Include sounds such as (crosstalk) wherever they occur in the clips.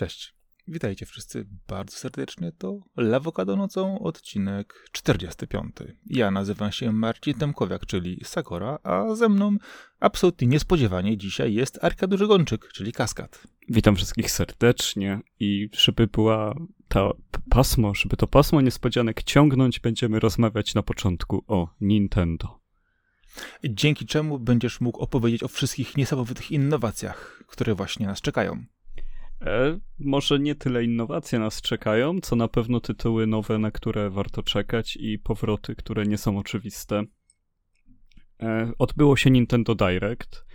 Cześć. Witajcie wszyscy bardzo serdecznie. To Lawokado Nocą, odcinek 45. Ja nazywam się Marcin Temkowiak, czyli Sakora, a ze mną absolutnie niespodziewanie dzisiaj jest Arkadiusz Gączyk, czyli Kaskad. Witam wszystkich serdecznie i żeby była ta pasmo, żeby to pasmo niespodzianek ciągnąć, będziemy rozmawiać na początku o Nintendo. Dzięki czemu będziesz mógł opowiedzieć o wszystkich niesamowitych innowacjach, które właśnie nas czekają. E, może nie tyle innowacje nas czekają, co na pewno tytuły nowe, na które warto czekać i powroty, które nie są oczywiste. E, odbyło się Nintendo Direct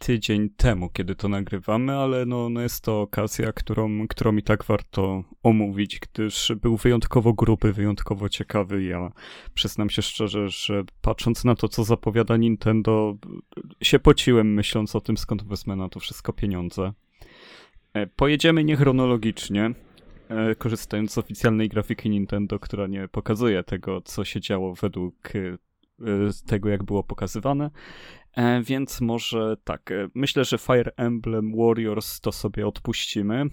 tydzień temu, kiedy to nagrywamy, ale no, no jest to okazja, którą, którą i tak warto omówić, gdyż był wyjątkowo gruby, wyjątkowo ciekawy. Ja przyznam się szczerze, że patrząc na to, co zapowiada Nintendo, się pociłem myśląc o tym, skąd wezmę na to wszystko pieniądze. E, pojedziemy niechronologicznie, e, korzystając z oficjalnej grafiki Nintendo, która nie pokazuje tego, co się działo według e, tego, jak było pokazywane. Więc może tak, myślę, że Fire Emblem Warriors to sobie odpuścimy,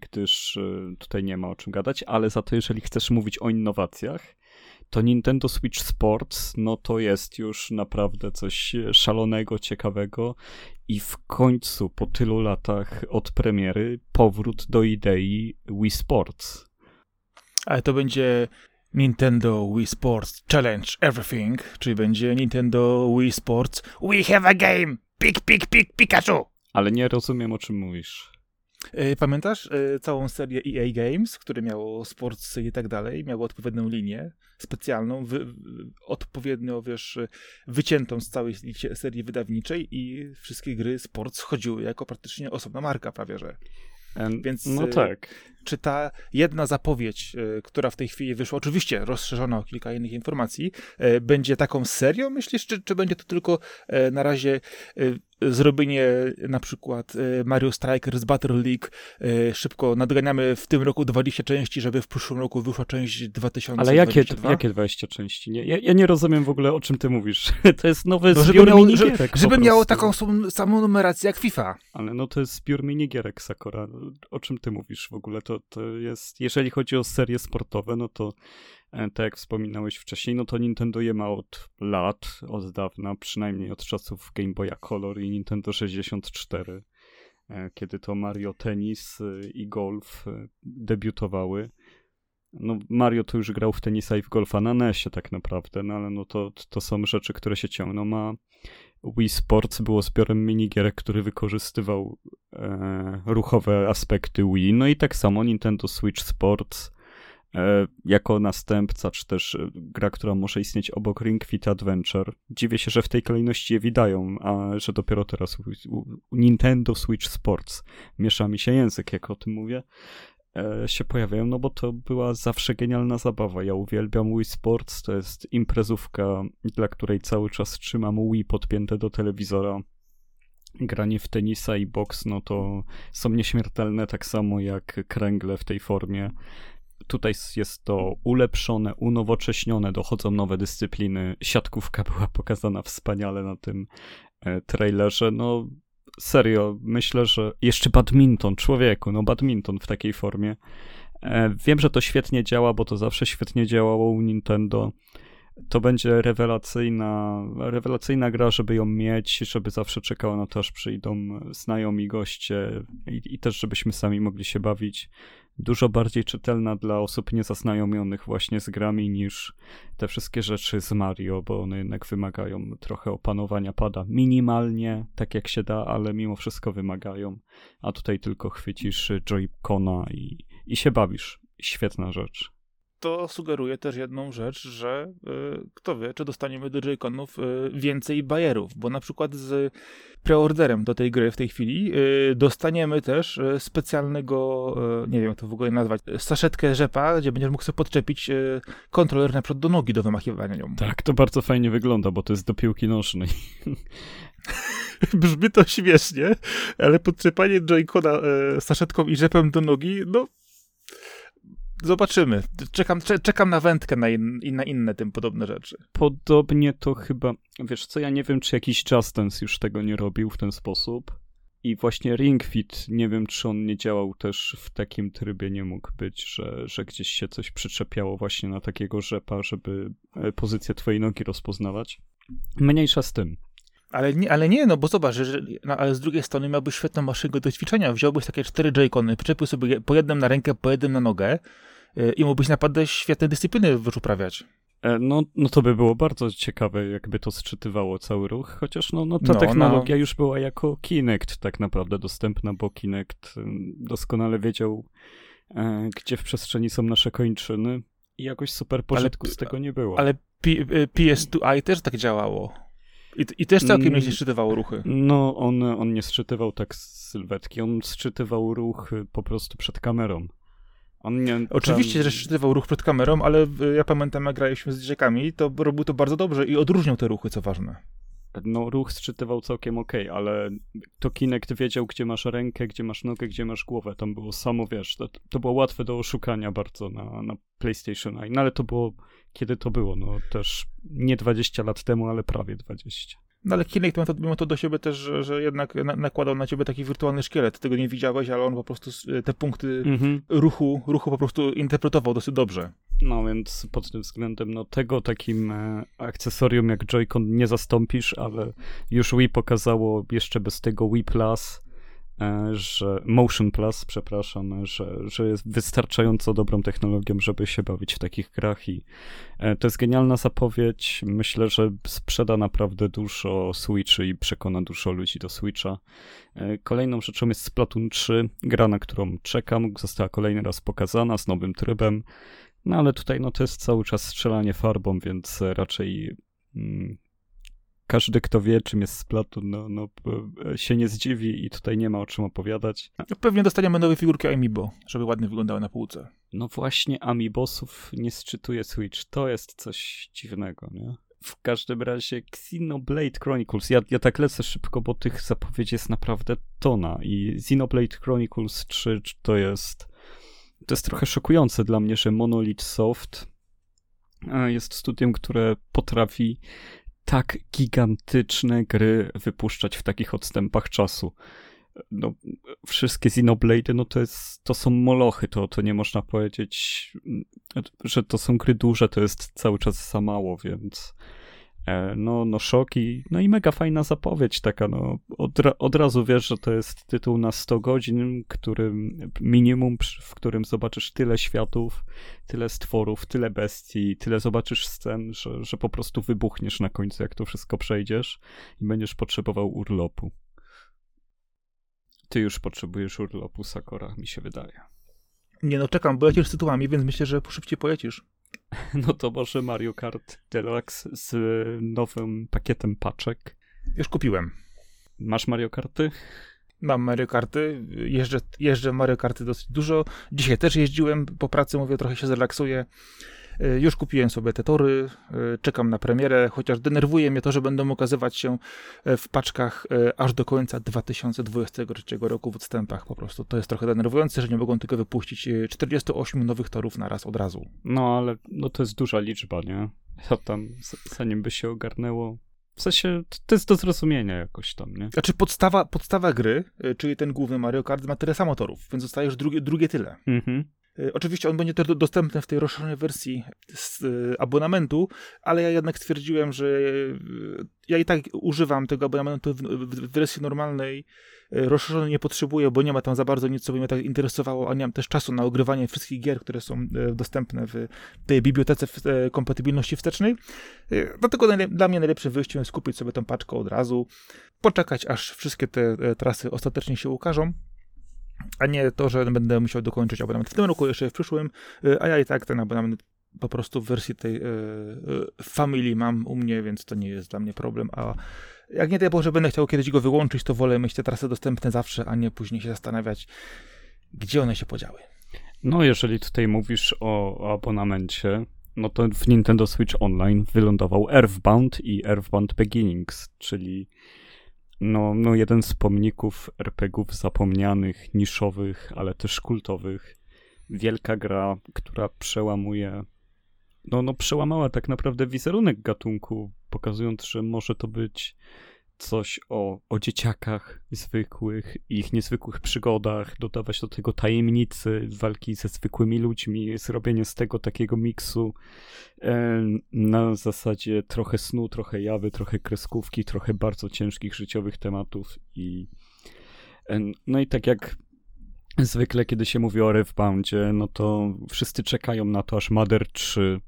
gdyż tutaj nie ma o czym gadać, ale za to, jeżeli chcesz mówić o innowacjach, to Nintendo Switch Sports, no to jest już naprawdę coś szalonego, ciekawego i w końcu po tylu latach od premiery powrót do idei Wii Sports. Ale to będzie Nintendo Wii Sports Challenge Everything, czyli będzie Nintendo Wii Sports We have a game! Pik, pik, pik, Pikachu! Ale nie rozumiem, o czym mówisz. E, pamiętasz e, całą serię EA Games, które miało sports i tak dalej, miało odpowiednią linię specjalną, wy, odpowiednio, wiesz, wyciętą z całej serii wydawniczej i wszystkie gry sports chodziły jako praktycznie osobna marka prawie, że. Więc no e, tak. Czy ta jedna zapowiedź, która w tej chwili wyszła, oczywiście rozszerzona o kilka innych informacji, będzie taką serią, myślisz, czy, czy będzie to tylko na razie zrobienie na przykład e, Mario Strikers Battle League e, szybko nadganiamy w tym roku 20 części, żeby w przyszłym roku wyszła część 2022. Ale jakie, jakie 20 części? Nie, ja, ja, nie rozumiem w ogóle o czym ty mówisz. (laughs) To jest nowy no, zbiór żeby miało, minigierek. Żeby, miało taką samą numerację jak FIFA. Ale no to jest zbiór minigierek Sakura. O czym ty mówisz w ogóle? To, to jest, jeżeli chodzi o serie sportowe, no to tak jak wspominałeś wcześniej, no to Nintendo je ma od lat, od dawna, przynajmniej od czasów Game Boya Color i Nintendo 64, e, kiedy to Mario Tennis e, i Golf debiutowały. No Mario to już grał w tenisa i w golfa na NESie tak naprawdę, no ale no to, to są rzeczy, które się ciągną, a Wii Sports było zbiorem minigierek, który wykorzystywał e, ruchowe aspekty Wii, no i tak samo Nintendo Switch Sports E, jako następca, czy też e, gra, która może istnieć obok Ring Fit Adventure. Dziwię się, że w tej kolejności je widają, a że dopiero teraz Nintendo Switch Sports, miesza mi się język, jak o tym mówię, e, się pojawiają, no bo to była zawsze genialna zabawa. Ja uwielbiam Wii Sports, to jest imprezówka, dla której cały czas trzymam Wii podpięte do telewizora. Granie w tenisa i boks, no to są nieśmiertelne, tak samo jak kręgle w tej formie. Tutaj jest to ulepszone, unowocześnione, dochodzą nowe dyscypliny. Siatkówka (laughs) była pokazana wspaniale na tym e, trailerze. No serio, myślę, że jeszcze badminton, człowieku, no badminton w takiej formie. E, wiem, że to świetnie działa, bo to zawsze świetnie działało u Nintendo. To będzie rewelacyjna, rewelacyjna gra, żeby ją mieć, żeby zawsze czekała na to, aż przyjdą znajomi goście i, i też, żebyśmy sami mogli się bawić dużo bardziej czytelna dla osób niezaznajomionych właśnie z grami niż te wszystkie rzeczy z Mario, bo one jednak wymagają trochę opanowania pada minimalnie, tak jak się da, ale mimo wszystko wymagają. A tutaj tylko chwycisz Joy-Cona i, i się bawisz. Świetna rzecz to sugeruje też jedną rzecz, że y, kto wie, czy dostaniemy do Joy-Conów y, więcej bajerów, bo na przykład z preorderem do tej gry w tej chwili y, dostaniemy też y, specjalnego, y, nie wiem jak to w ogóle nazwać, saszetkę rzepa, gdzie będziesz mógł sobie podczepić y, kontroler na przykład do nogi do wymachiwania nią. Tak, to bardzo fajnie wygląda, bo to jest do piłki nożnej. (laughs) Brzmi to śmiesznie, ale podczepanie Joy-Cona saszetką i rzepem do nogi, no Zobaczymy. Czekam, czekam na wędkę na, in, na inne tym podobne rzeczy. Podobnie to chyba, wiesz co, ja nie wiem, czy jakiś Just Dance już tego nie robił w ten sposób. I właśnie Ring Fit, nie wiem czy on nie działał też w takim trybie, nie mógł być, że, że gdzieś się coś przyczepiało właśnie na takiego rzepa, żeby e, pozycję twojej nogi rozpoznawać. Mniejsza z tym. Ale nie, ale nie, no bo zobacz, że, no, ale z drugiej strony miałbyś świetną maszynę do ćwiczenia. Wziąłbyś takie cztery J-kony, przyczepił sobie po jednym na rękę, po jednym na nogę i mógłbyś naprawdę świetne dyscypliny uprawiać. E, no, no to by było bardzo ciekawe, jakby to sczytywało cały ruch, chociaż no, no ta no, technologia no. już była jako Kinect tak naprawdę dostępna, bo Kinect doskonale wiedział, e, gdzie w przestrzeni są nasze kończyny i jakoś super pożytku ale, z tego nie było. Ale P PS2i też tak działało. I, I, też całkiem mm, nieźle szczytywało ruchy. No, on, on nie szczytywał tak z sylwetki, on szczytywał ruch po prostu przed kamerą. Nie, Oczywiście, że szczytywał ruch przed kamerą, ale ja pamiętam, jak graliśmy z dzieciakami, to robił to bardzo dobrze i odróżniał te ruchy, co ważne. No, ruch szczytywał całkiem ok, ale to Kinect wiedział, gdzie masz rękę, gdzie masz nogę, gdzie masz głowę. Tam było samo, wiesz, to, to było łatwe do oszukania bardzo na, na PlayStation No ale to było, kiedy to było? No, też nie 20 lat temu, ale prawie 20. No ale Kinect ma to, ma to do siebie też, że, że jednak na, nakładał na ciebie taki wirtualny szkielet. Tego nie widziałeś, ale on po prostu te punkty mhm. ruchu, ruchu po prostu interpretował dosyć dobrze. No więc pod tym względem, no tego takim e, akcesorium jak Joy-Con nie zastąpisz, ale już Wii pokazało jeszcze bez tego Wii Plus, że Motion Plus, przepraszam, że, że jest wystarczająco dobrą technologią, żeby się bawić w takich grach i e, to jest genialna zapowiedź. Myślę, że sprzeda naprawdę dużo Switchy i przekona dużo ludzi do Switcha. E, kolejną rzeczą jest Splatoon 3, gra, na którą czekam, została kolejny raz pokazana z nowym trybem, no ale tutaj no to jest cały czas strzelanie farbą, więc raczej mm, każdy, kto wie, czym jest Splatoon, no, no, się nie zdziwi i tutaj nie ma o czym opowiadać. No, pewnie dostaniemy nowe figurki Amiibo, żeby ładnie wyglądały na półce. No właśnie, Amiibosów nie sczytuje Switch. To jest coś dziwnego, nie? W każdym razie Xenoblade Chronicles. Ja, ja tak lecę szybko, bo tych zapowiedzi jest naprawdę tona. I Xenoblade Chronicles 3 to jest. To jest trochę szokujące dla mnie, że Monolith Soft e, jest studiem, które potrafi tak gigantyczne gry wypuszczać w takich odstępach czasu. No, wszystkie Xenoblade, no to jest, to są molochy, to, to nie można powiedzieć, że to są gry duże, to jest cały czas za mało, więc no, no szoki, no i mega fajna zapowiedź taka, no od, od razu wiesz, że to jest tytuł na 100 godzin, którym minimum, w którym zobaczysz tyle światów, tyle stworów, tyle bestii, tyle zobaczysz scen, że, że po prostu wybuchniesz na końcu, jak to wszystko przejdziesz i będziesz potrzebował urlopu. Ty już potrzebujesz urlopu, Sakora, mi się wydaje. Nie no, czekam, bo lecisz z tytułami, więc myślę, że szybciej polecisz. (laughs) No to może Mario Kart Deluxe z nowym pakietem paczek. Już kupiłem. Masz Mario Karty? Mam Mario Karty, jeżdżę, jeżdżę Mario Karty dosyć dużo. Dzisiaj też jeździłem po pracy, mówię, trochę się zrelaksuję. E, już kupiłem sobie te tory, e, czekam na premierę, chociaż denerwuje mnie to, że będą ukazywać się e, w paczkach aż do końca 2023 roku w odstępach po prostu. To jest trochę denerwujące, że nie mogą tylko wypuścić 48 nowych torów na raz od razu. No ale no to jest duża liczba, nie? Co tam, zanim by się ogarnęło, w sensie, to jest do zrozumienia jakoś tam, nie? Znaczy podstawa, podstawa gry, czyli ten główny Mario Kart ma tyle samo torów, więc zostajesz drugie, drugie tyle. Mhm. Y, oczywiście on będzie też dostępny w tej rozszerzonej wersji z y, abonamentu, ale ja jednak stwierdziłem, że y, ja i tak używam tego abonamentu w, wersji normalnej. Rozszerzony nie potrzebuję, bo nie ma tam za bardzo nic, co by mnie tak interesowało, a nie mam też czasu na ogrywanie wszystkich gier, które są dostępne w tej bibliotece kompatybilności wstecznej. Dlatego dla mnie najlepszym wyjściem jest kupić sobie tą paczkę od razu, poczekać aż wszystkie te trasy ostatecznie się ukażą a nie to, że będę musiał dokończyć abonament w tym roku, jeszcze w przyszłym, y, a ja i tak ten abonament po prostu w wersji tej y, y, Family mam u mnie, więc to nie jest dla mnie problem, a jak nie daj Boże będę chciał kiedyś go wyłączyć, to wolę mieć te trasy dostępne zawsze, a nie później się zastanawiać, gdzie one się podziały. No, jeżeli tutaj mówisz o, o abonamencie, no to w Nintendo Switch Online wylądował Earthbound i Earthbound Beginnings, czyli no, no jeden z pomników RPGów zapomnianych, niszowych, ale też kultowych. Wielka gra, która przełamuje, no, no przełamała tak naprawdę wizerunek gatunku, pokazując, że może to być coś o, o dzieciakach zwykłych, ich niezwykłych przygodach, dodawać do tego tajemnicy, walki ze zwykłymi ludźmi, zrobienie z tego takiego miksu e, na zasadzie trochę snu, trochę jawy, trochę kreskówki, trochę bardzo ciężkich życiowych tematów i e, no i tak jak zwykle, kiedy się mówi o Earthboundzie, no to wszyscy czekają na to, aż Mother 3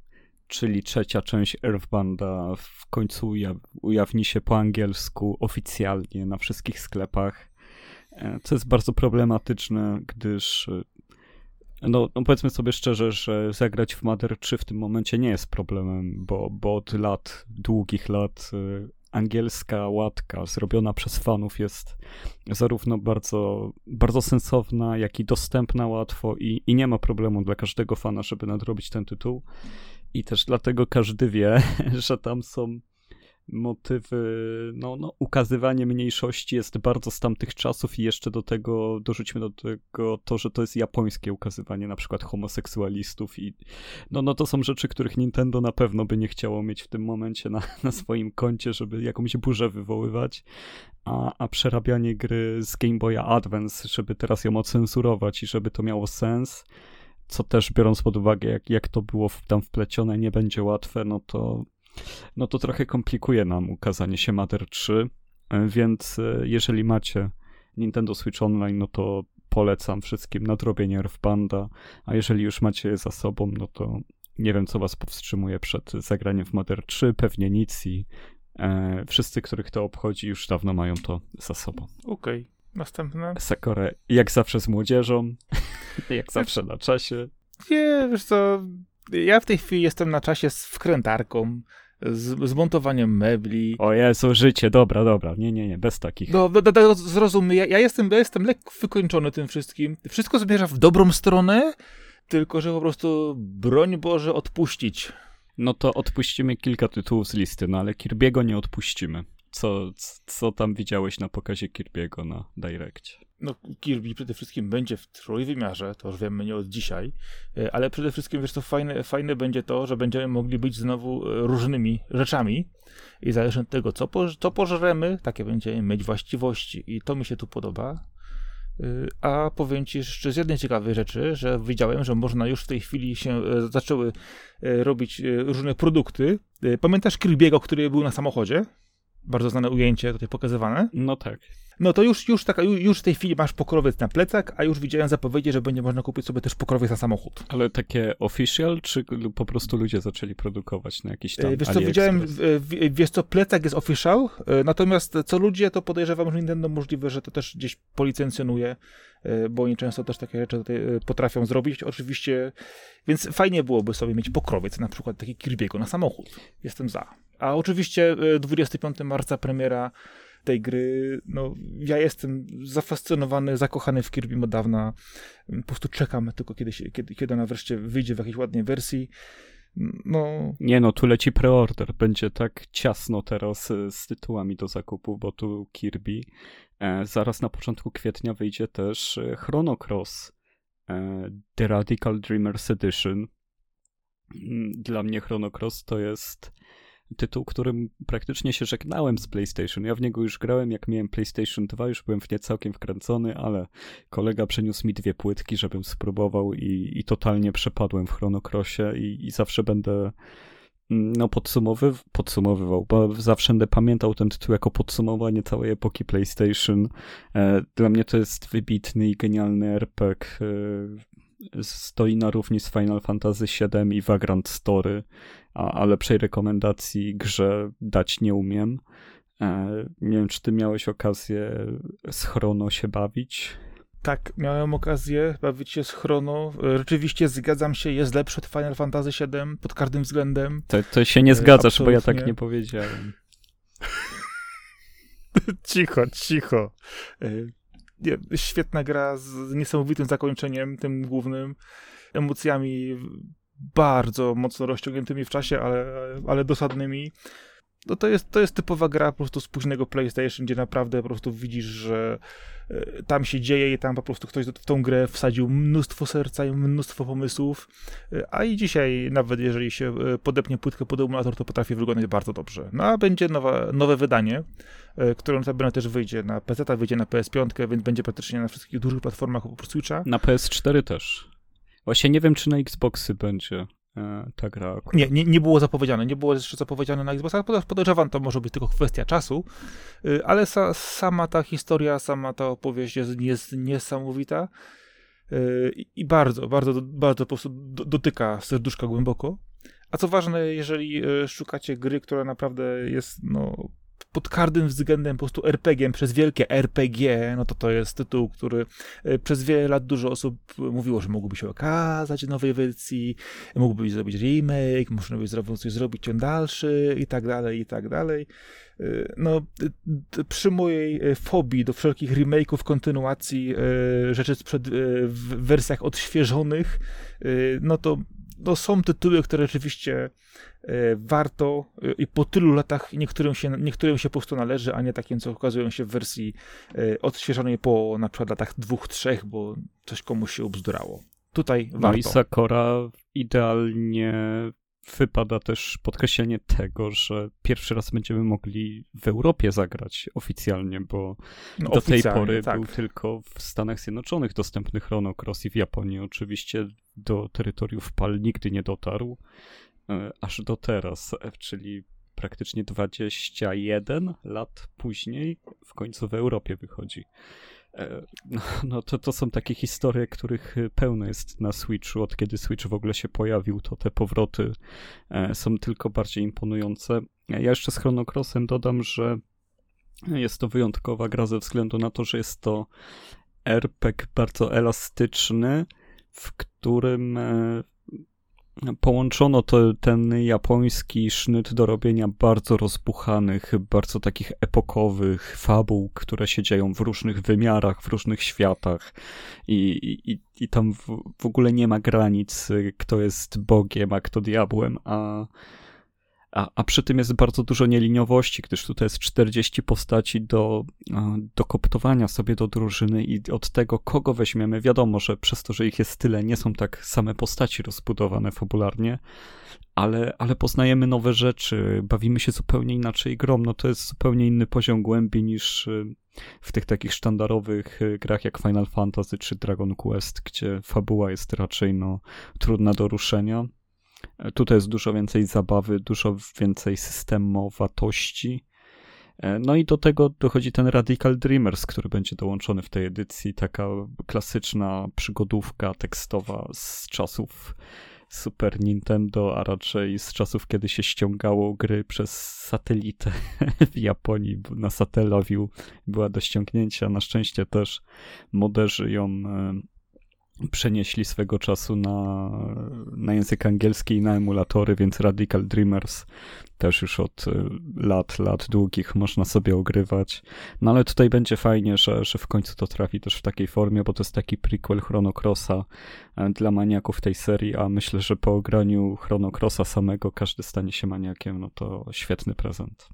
czyli trzecia część Earthbanda w końcu ujawni się po angielsku oficjalnie na wszystkich sklepach, e, co jest bardzo problematyczne, gdyż e, no, no, powiedzmy sobie szczerze, że zagrać w Mother 3 w tym momencie nie jest problemem, bo, bo od lat, długich lat e, angielska łatka zrobiona przez fanów jest zarówno bardzo, bardzo sensowna, jak i dostępna łatwo i, i nie ma problemu dla każdego fana, żeby nadrobić ten tytuł. I też dlatego każdy wie, (laughs) że tam są motywy, no, no, ukazywanie mniejszości jest bardzo z tamtych czasów i jeszcze do tego dorzućmy do tego to, że to jest japońskie ukazywanie na przykład homoseksualistów i no, no to są rzeczy, których Nintendo na pewno by nie chciało mieć w tym momencie na, (laughs) na swoim koncie, żeby jakąś burzę wywoływać, a, a przerabianie gry z Game Boya Advance, żeby teraz ją ocenzurować i żeby to miało sens, co też biorąc pod uwagę, jak, jak to było tam wplecione, nie będzie łatwe, no to, no to trochę komplikuje nam ukazanie się Mother 3, e, więc e, jeżeli macie Nintendo Switch Online, no to polecam wszystkim nadrobienie Earthbanda, a jeżeli już macie je za sobą, no to nie wiem, co was powstrzymuje przed zagraniem w Mother 3, pewnie nic i e, wszyscy, których to obchodzi, już dawno mają to za sobą. Okej. Okay. Następne. Sakore, jak zawsze z młodzieżą, (laughs) jak zawsze na czasie. Nie, wiesz co, ja w tej chwili jestem na czasie z wkrętarką, z, z montowaniem mebli. O Jezu, życie, dobra, dobra, nie, nie, nie, bez takich. No, do, do, do, zrozum, ja, ja, jestem, ja jestem lekko wykończony tym wszystkim. Wszystko zmierza w dobrą stronę, tylko że po prostu, broń Boże, odpuścić. No to odpuścimy kilka tytułów z listy, no ale Kirby'ego nie odpuścimy co, co tam widziałeś na pokazie Kirby'ego na Directie? No, Kirby przede wszystkim będzie w trójwymiarze, to już wiemy nie od dzisiaj, e, ale przede wszystkim, wiesz co, fajne, fajne będzie to, że będziemy mogli być znowu e, różnymi rzeczami i zależnie od tego, co, po, co pożremy, takie będziemy mieć właściwości i to mi się tu podoba. E, a powiem ci jeszcze z jednej ciekawej rzeczy, że widziałem, że można już w tej chwili się zaczęły robić różne produkty. Pamiętasz Kirby'ego, który był na samochodzie? Bardzo znane ujęcie tutaj pokazywane. No tak. No to już, już, taka, już w tej chwili masz pokrowiec na plecak, a już widziałem zapowiedzi, że będzie można kupić sobie też pokrowiec na samochód. Ale takie official, czy po prostu ludzie zaczęli produkować na jakiś tam e, Wiesz co, widziałem, wiesz co, plecak jest official, e, natomiast co ludzie, to podejrzewam, że Nintendo możliwe, że to też gdzieś policencjonuje, e, bo oni często też takie rzeczy tutaj potrafią zrobić. Oczywiście, więc fajnie byłoby sobie mieć pokrowiec, na przykład taki Kirby'ego na samochód. Jestem za. A oczywiście 25 marca premiera tej gry, no ja jestem zafascynowany, zakochany w Kirby od dawna. Po prostu czekam tylko kiedy, się, kiedy, kiedy ona wreszcie wyjdzie w jakiejś ładnej wersji. No. Nie no, tu leci preorder. Będzie tak ciasno teraz e, z tytułami do zakupu, bo tu Kirby. E, zaraz na początku kwietnia wyjdzie też e, Chrono Cross e, The Radical Dreamers Edition. Mm, dla mnie Chrono Cross to jest tytuł, którym praktycznie się żegnałem z PlayStation. Ja w niego już grałem, jak miałem PlayStation 2, już byłem w nie całkiem wkręcony, ale kolega przyniósł mi dwie płytki, żebym spróbował i, i totalnie przepadłem w Chronocrossie i, i zawsze będę mm, no podsumowy, podsumowywał, bo zawsze będę pamiętał ten tytuł jako podsumowanie całej epoki PlayStation. E, dla mnie to jest wybitny i genialny RPG. E, stoi na równi z Final Fantasy VII i Vagrant Story a, a lepszej rekomendacji grze dać nie umiem. E, nie wiem, czy ty miałeś okazję z Chrono się bawić? Tak, miałem okazję bawić się z Chrono. E, rzeczywiście zgadzam się, jest lepszy od Final Fantasy VII pod każdym względem. To, to się nie zgadzasz, Absolutnie. bo ja tak nie powiedziałem. (laughs) cicho, cicho. E, nie, świetna gra z niesamowitym zakończeniem, tym głównym, emocjami bardzo mocno rozciągniętymi w czasie, ale, ale dosadnymi. no to, jest, to jest typowa gra po prostu z późnego PlayStation, gdzie naprawdę po prostu widzisz, że e, tam się dzieje i tam po prostu ktoś w tą grę wsadził mnóstwo serca i mnóstwo pomysłów, e, a i dzisiaj nawet jeżeli się e, podepnie płytkę pod emulator, to potrafi wyglądać bardzo dobrze. No a będzie nowa, nowe wydanie, które notabene też wyjdzie na PC, wyjdzie na PS5, więc będzie praktycznie na wszystkich dużych platformach oprócz Switcha. Na PS4 też. Właśnie nie wiem, czy na Xboxy będzie e, ta gra. Nie, nie, nie było zapowiedziane, nie było jeszcze zapowiedziane na Xboxa, podejrzewam, to może być tylko kwestia czasu, y, ale sa, sama ta historia, sama ta opowieść jest, jest niesamowita y, i bardzo, bardzo, bardzo po prostu dotyka serduszka głęboko. A co ważne, jeżeli y, szukacie gry, która naprawdę jest no, pod każdym względem po prostu RPG przez wielkie RPG, no to to jest tytuł, który e, przez wiele lat dużo osób mówiło, że mógłby się okazać w nowej wersji, mógłby zrobić remake, można by zrobić, coś zrobić ciąg dalszy i tak dalej, i tak dalej. E, no, przy mojej e, fobii do wszelkich remake'ów, kontynuacji rzeczy sprzed, w wersjach odświeżonych, no to no, są tytuły, które rzeczywiście warto e, i po tylu latach niektórym się, niektórym się po prostu należy, a nie takim, co okazują się w wersji e, odświeżonej po na przykład latach dwóch, trzech, bo coś komuś się obzdurało. Tutaj no warto. i Sakura idealnie wypada też podkreślenie tego, że pierwszy raz będziemy mogli w Europie zagrać oficjalnie, bo no, do tej pory tak. był tylko w Stanach Zjednoczonych dostępny Chrono Cross i w Japonii oczywiście do terytoriów PAL nigdy nie dotarł. E, aż do teraz, e, czyli praktycznie 21 lat później w końcu w Europie wychodzi. E, no, (laughs) no to, to są takie historie, których pełno jest na Switchu. Od kiedy Switch w ogóle się pojawił, to te powroty są tylko bardziej imponujące. Ja jeszcze z Chrono Crossem dodam, że jest to wyjątkowa gra ze względu na to, że jest to RPG bardzo elastyczny, w którym połączono to, ten japoński sznyt do robienia bardzo rozbuchanych, bardzo takich epokowych fabuł, które się dzieją w różnych wymiarach, w różnych światach. I, i, i tam w, w ogóle nie ma granic, kto jest Bogiem, a kto diabłem, a a, a przy tym jest bardzo dużo nieliniowości, gdyż tutaj jest 40 postaci do, do koptowania sobie do drużyny i od tego, kogo weźmiemy, wiadomo, że przez to, że ich jest tyle, nie są tak same postaci rozbudowane fabularnie, ale, ale poznajemy nowe rzeczy, bawimy się zupełnie inaczej grom, no to jest zupełnie inny poziom głębi niż y, w tych takich sztandarowych y, grach jak Final Fantasy czy Dragon Quest, gdzie fabuła jest raczej no, trudna do ruszenia. Tutaj jest dużo więcej zabawy, dużo więcej systemowatości. E, no i do tego dochodzi ten Radical Dreamers, który będzie dołączony w tej edycji. Taka klasyczna przygodówka tekstowa z czasów Super Nintendo, a raczej z czasów, kiedy się ściągało gry przez satelitę (laughs) w Japonii. Na Satellaview była do ściągnięcia. Na szczęście też moderzy ją e, przenieśli swego czasu na, na język angielski i na emulatory, więc Radical Dreamers też już od y, lat, lat długich można sobie ogrywać. No ale tutaj będzie fajnie, że, że w końcu to trafi też w takiej formie, bo to jest taki prequel Chrono Crossa e, dla maniaków tej serii, a myślę, że po ograniu Chrono Crossa samego każdy stanie się maniakiem, no to świetny prezent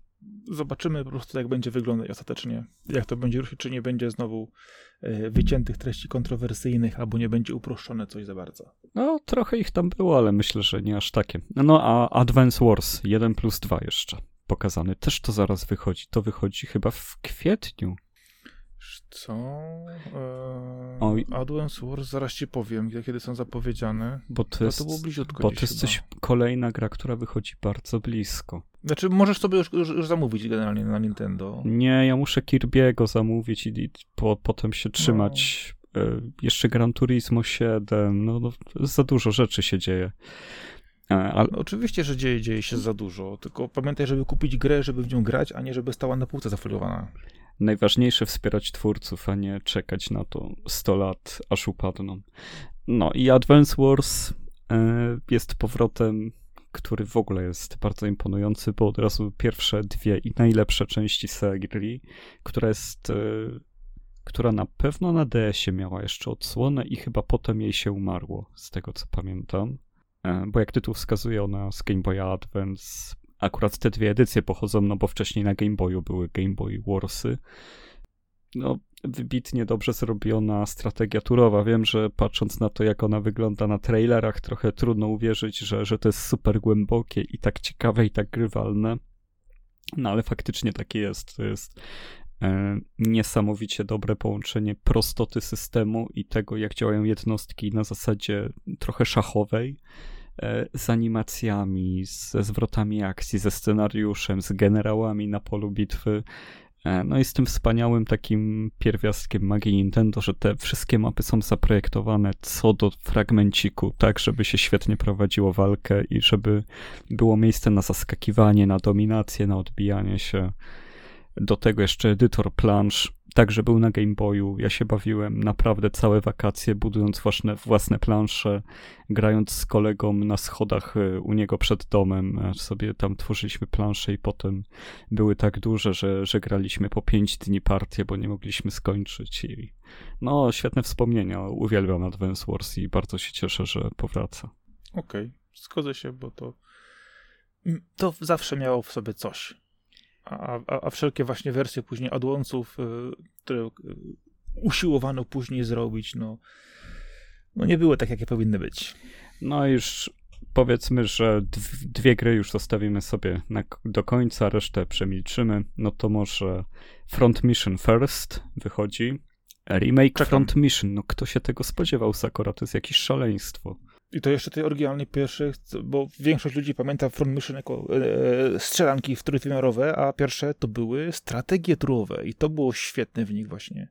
zobaczymy po prostu, jak będzie wyglądać ostatecznie. Jak to będzie ruszyć, czy nie będzie znowu e, wyciętych treści kontrowersyjnych, albo nie będzie uproszczone coś za bardzo. No, trochę ich tam było, ale myślę, że nie aż takie. No, a Advance Wars 1 plus 2 jeszcze pokazany. Też to zaraz wychodzi. To wychodzi chyba w kwietniu. Co? Eee, Oj. Advance Wars, zaraz ci powiem, kiedy są zapowiedziane. Bo to jest, to było bliziutko Bo to jest coś, kolejna gra, która wychodzi bardzo blisko. Znaczy, możesz sobie już, już, już zamówić generalnie na Nintendo. Nie, ja muszę Kirby'ego zamówić i, i po, potem się trzymać. No. E, jeszcze Gran Turismo 7, no, no za dużo rzeczy się dzieje. E, ale... No, oczywiście, że dzieje, dzieje się za dużo, tylko pamiętaj, żeby kupić grę, żeby w nią grać, a nie żeby stała na półce zafoliowana najważniejsze wspierać twórców, a nie czekać na to 100 lat, aż upadną. No i Advance Wars e, jest powrotem, który w ogóle jest bardzo imponujący, bo od razu pierwsze dwie i najlepsze części serii, która jest, e, która na pewno na DS-ie miała jeszcze odsłonę i chyba potem jej się umarło, z tego co pamiętam. E, bo jak tytuł wskazuje, ona z Game Boy Advance akurat te dwie edycje pochodzą, no bo wcześniej na Game Boyu były Game Boy Warsy. No, wybitnie dobrze zrobiona strategia turowa. Wiem, że patrząc na to, jak ona wygląda na trailerach, trochę trudno uwierzyć, że, że to jest super głębokie i tak ciekawe i tak grywalne. No ale faktycznie takie jest. To jest e, niesamowicie dobre połączenie prostoty systemu i tego, jak działają jednostki na zasadzie trochę szachowej z animacjami, ze zwrotami akcji, ze scenariuszem, z generałami na polu bitwy. E, no i z tym wspaniałym takim pierwiastkiem magii Nintendo, że te wszystkie mapy są zaprojektowane co do fragmenciku, tak żeby się świetnie prowadziło walkę i żeby było miejsce na zaskakiwanie, na dominację, na odbijanie się. Do tego jeszcze edytor plansz, także był na Game Boyu. Ja się bawiłem naprawdę całe wakacje, budując własne, własne plansze, grając z kolegą na schodach e, u niego przed domem. E, sobie tam tworzyliśmy plansze i potem były tak duże, że, że graliśmy po pięć dni partię, bo nie mogliśmy skończyć. I no, świetne wspomnienia. Uwielbiam Advance Wars i bardzo się cieszę, że powraca. Okej, okay. zgodzę się, bo to to zawsze miało w sobie coś a, a, a wszelkie właśnie wersje później odłąców, y, które y, usiłowano później zrobić, no, no nie były tak, jakie powinny być. No już powiedzmy, że dwie gry już zostawimy sobie na, do końca, resztę przemilczymy. No to może Front Mission First wychodzi. Remake Czekam. Front Mission. No kto się tego spodziewał, Sakura? To jest jakieś szaleństwo. I to jeszcze tej oryginalnej pierwszych, bo większość ludzi pamięta Front Mission jako e, strzelanki w trójwymiarowe, a pierwsze to były strategie turowe i to było świetne w nich właśnie.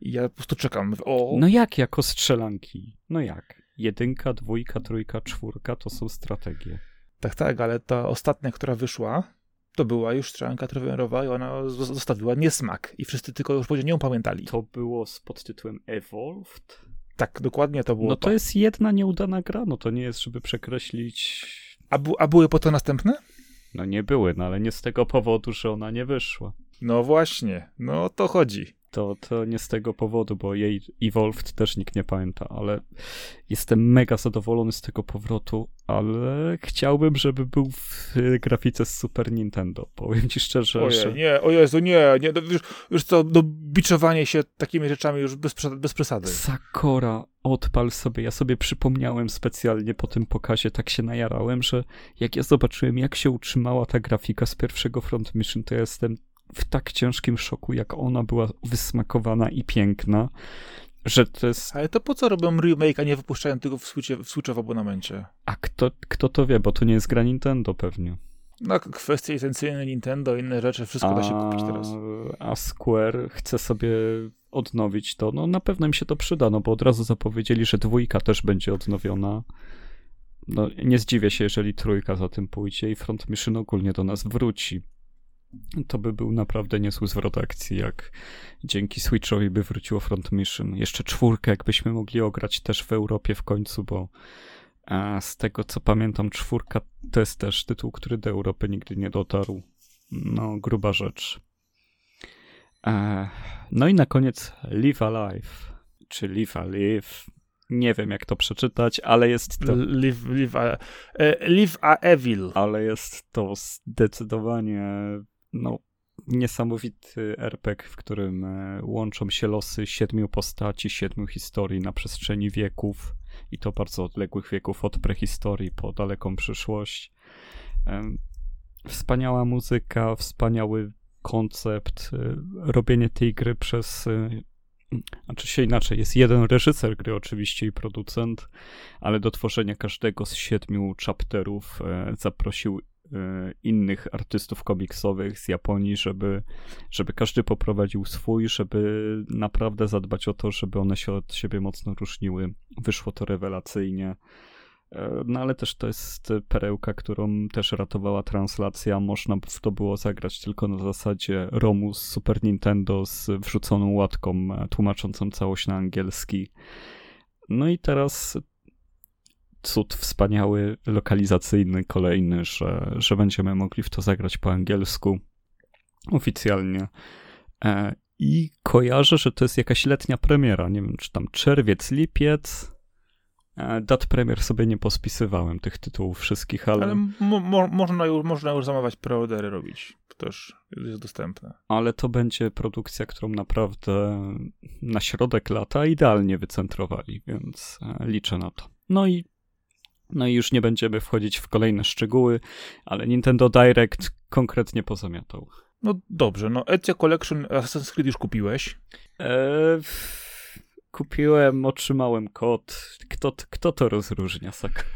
I ja po prostu czekam. O... No jak jako strzelanki? No jak? Jedynka, dwójka, trójka, czwórka to są strategie. Tak, tak, ale ta ostatnia, która wyszła, to była już strzelanka trójwymiarowa i ona zostawiła niesmak i wszyscy tylko już nią pamiętali. To było z pod tytułem Evolved? Tak, dokładnie to było. No to, to, jest jedna nieudana gra, no to nie jest, żeby przekreślić. A, bu a były po to następne? No nie były, no ale nie z tego powodu, że ona nie wyszła. No właśnie, no o to chodzi to, to nie z tego powodu, bo jej Evolved też nikt nie pamięta, ale jestem mega zadowolony z tego powrotu, ale chciałbym, żeby był w grafice z Super Nintendo. Powiem ci szczerze, Ojej, że... nie, o Jezu, nie, nie, no już, już to, no, biczowanie się takimi rzeczami już bez, bez przesady. Sakora, odpal sobie, ja sobie przypomniałem specjalnie po tym pokazie, tak się najarałem, że jak ja zobaczyłem, jak się utrzymała ta grafika z pierwszego Front Mission, to ja jestem w tak ciężkim szoku, jak ona była wysmakowana i piękna, że to jest... Ale to po co robią remake, a nie wypuszczają tego w Switche, w, Switche w abonamencie? A kto, kto to wie, bo to nie jest gra Nintendo pewnie. No, kwestie licencyjne Nintendo, inne rzeczy, wszystko a, da się kupić teraz. A Square chce sobie odnowić to, no na pewno im się to przyda, no bo od razu zapowiedzieli, że dwójka też będzie odnowiona. No nie zdziwię się, jeżeli trójka za tym pójdzie i Front Mission ogólnie do nas wróci to by był naprawdę niezły zwrot akcji, jak dzięki Switchowi by wróciło Front Mission. Jeszcze czwórkę, jakbyśmy mogli ograć też w Europie w końcu, bo z tego co pamiętam, czwórka to jest też tytuł, który do Europy nigdy nie dotarł. No, gruba rzecz. E, no i na koniec Live Alive, czy Live Alive. Nie wiem, jak to przeczytać, ale jest to. Live, live, a, e, live a Evil. Ale jest to zdecydowanie no, niesamowity RPG, w którym e, łączą się losy siedmiu postaci, siedmiu historii na przestrzeni wieków i to bardzo odległych wieków, od prehistorii po daleką przyszłość. Wspaniała muzyka, wspaniały koncept, e, robienie tej gry przez e, znaczy się inaczej, jest jeden reżyser gry oczywiście i producent, ale do tworzenia każdego z siedmiu chapterów zaprosił E, innych artystów komiksowych z Japonii, żeby, żeby każdy poprowadził swój, żeby naprawdę zadbać o to, żeby one się od siebie mocno różniły. Wyszło to rewelacyjnie. E, no ale też to jest perełka, którą też ratowała translacja. Można w to było zagrać tylko na zasadzie ROMu z Super Nintendo z wrzuconą łatką e, tłumaczącą całość na angielski. No i teraz cud wspaniały, lokalizacyjny, kolejny, że, że będziemy mogli w to zagrać po angielsku oficjalnie. E, I kojarzę, że to jest jakaś letnia premiera. Nie wiem, czy tam czerwiec, lipiec. E, dat premier sobie nie pospisywałem tych tytułów wszystkich, ale... Ale mo mo można, już, można już zamawiać preordery robić. To też jest dostępne. Ale to będzie produkcja, którą naprawdę na środek lata idealnie wycentrowali, więc e, liczę na to. No i no i już nie będziemy wchodzić w kolejne szczegóły, ale Nintendo Direct konkretnie pozamiatał. No dobrze, no Ezio Collection Assassin's Creed już kupiłeś? Eee, kupiłem, otrzymałem kod. Kto, kto to rozróżnia, Sak?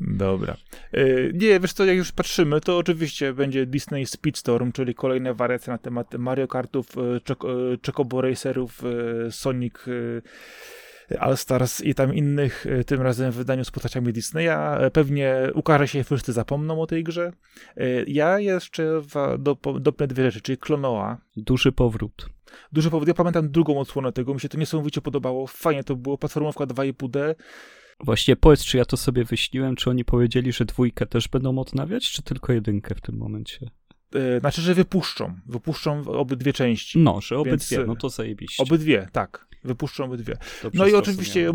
Dobra. Eee, nie, wiesz co, jak już patrzymy, to oczywiście będzie Disney Speedstorm, czyli kolejne wariacje na temat Mario Kartów, e, Chocobo Racerów, e, Sonic All Stars i tam innych, e, tym razem w wydaniu z postaciami Disneya. E, pewnie ukaże się, wszyscy zapomną o tej grze. E, ja jeszcze dopnę dwie rzeczy, czyli Klonoa. Duży powrót. Duży powrót. Ja pamiętam drugą odsłonę tego, mi się to niesamowicie podobało. Fajnie to było, platformówka 2,5D. Właściwie powiedz, czy ja to sobie wyśniłem, czy oni powiedzieli, że dwójkę też będą odnawiać, czy tylko jedynkę w tym momencie? Znaczy, że wypuszczą. Wypuszczą obydwie części. No, że obydwie, Więc, no to zajebiście. Obydwie, tak. Wypuszczą obydwie. no i oczywiście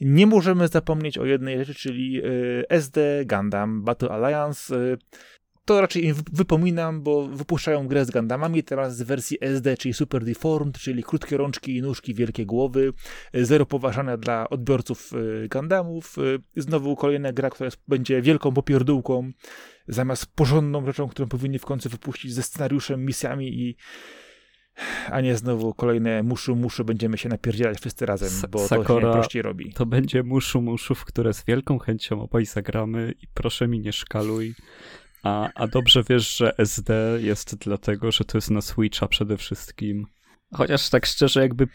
nie możemy zapomnieć o jednej rzeczy, czyli e, SD Gundam Battle Alliance. E, to raczej im wypominam, bo wypuszczają grę z Gundamami, teraz z wersji SD, czyli Super Deformed, czyli krótkie rączki i nóżki, wielkie głowy, e, zero poważania dla odbiorców Gundamów. Znowu kolejna gra, która będzie wielką popierdółką, zamiast porządną rzeczą, którą powinni w końcu wypuścić ze scenariuszem, misjami i a nie znowu kolejne muszu muszu będziemy się napierdzielać wszyscy razem, bo Sakora, to się prościej robi. To będzie muszu muszu, w które z wielką chęcią obaj zagramy i proszę mi nie szkaluj. A, a dobrze wiesz, że SD jest dlatego, że to jest na Switcha przede wszystkim. Chociaż tak szczerze, jakby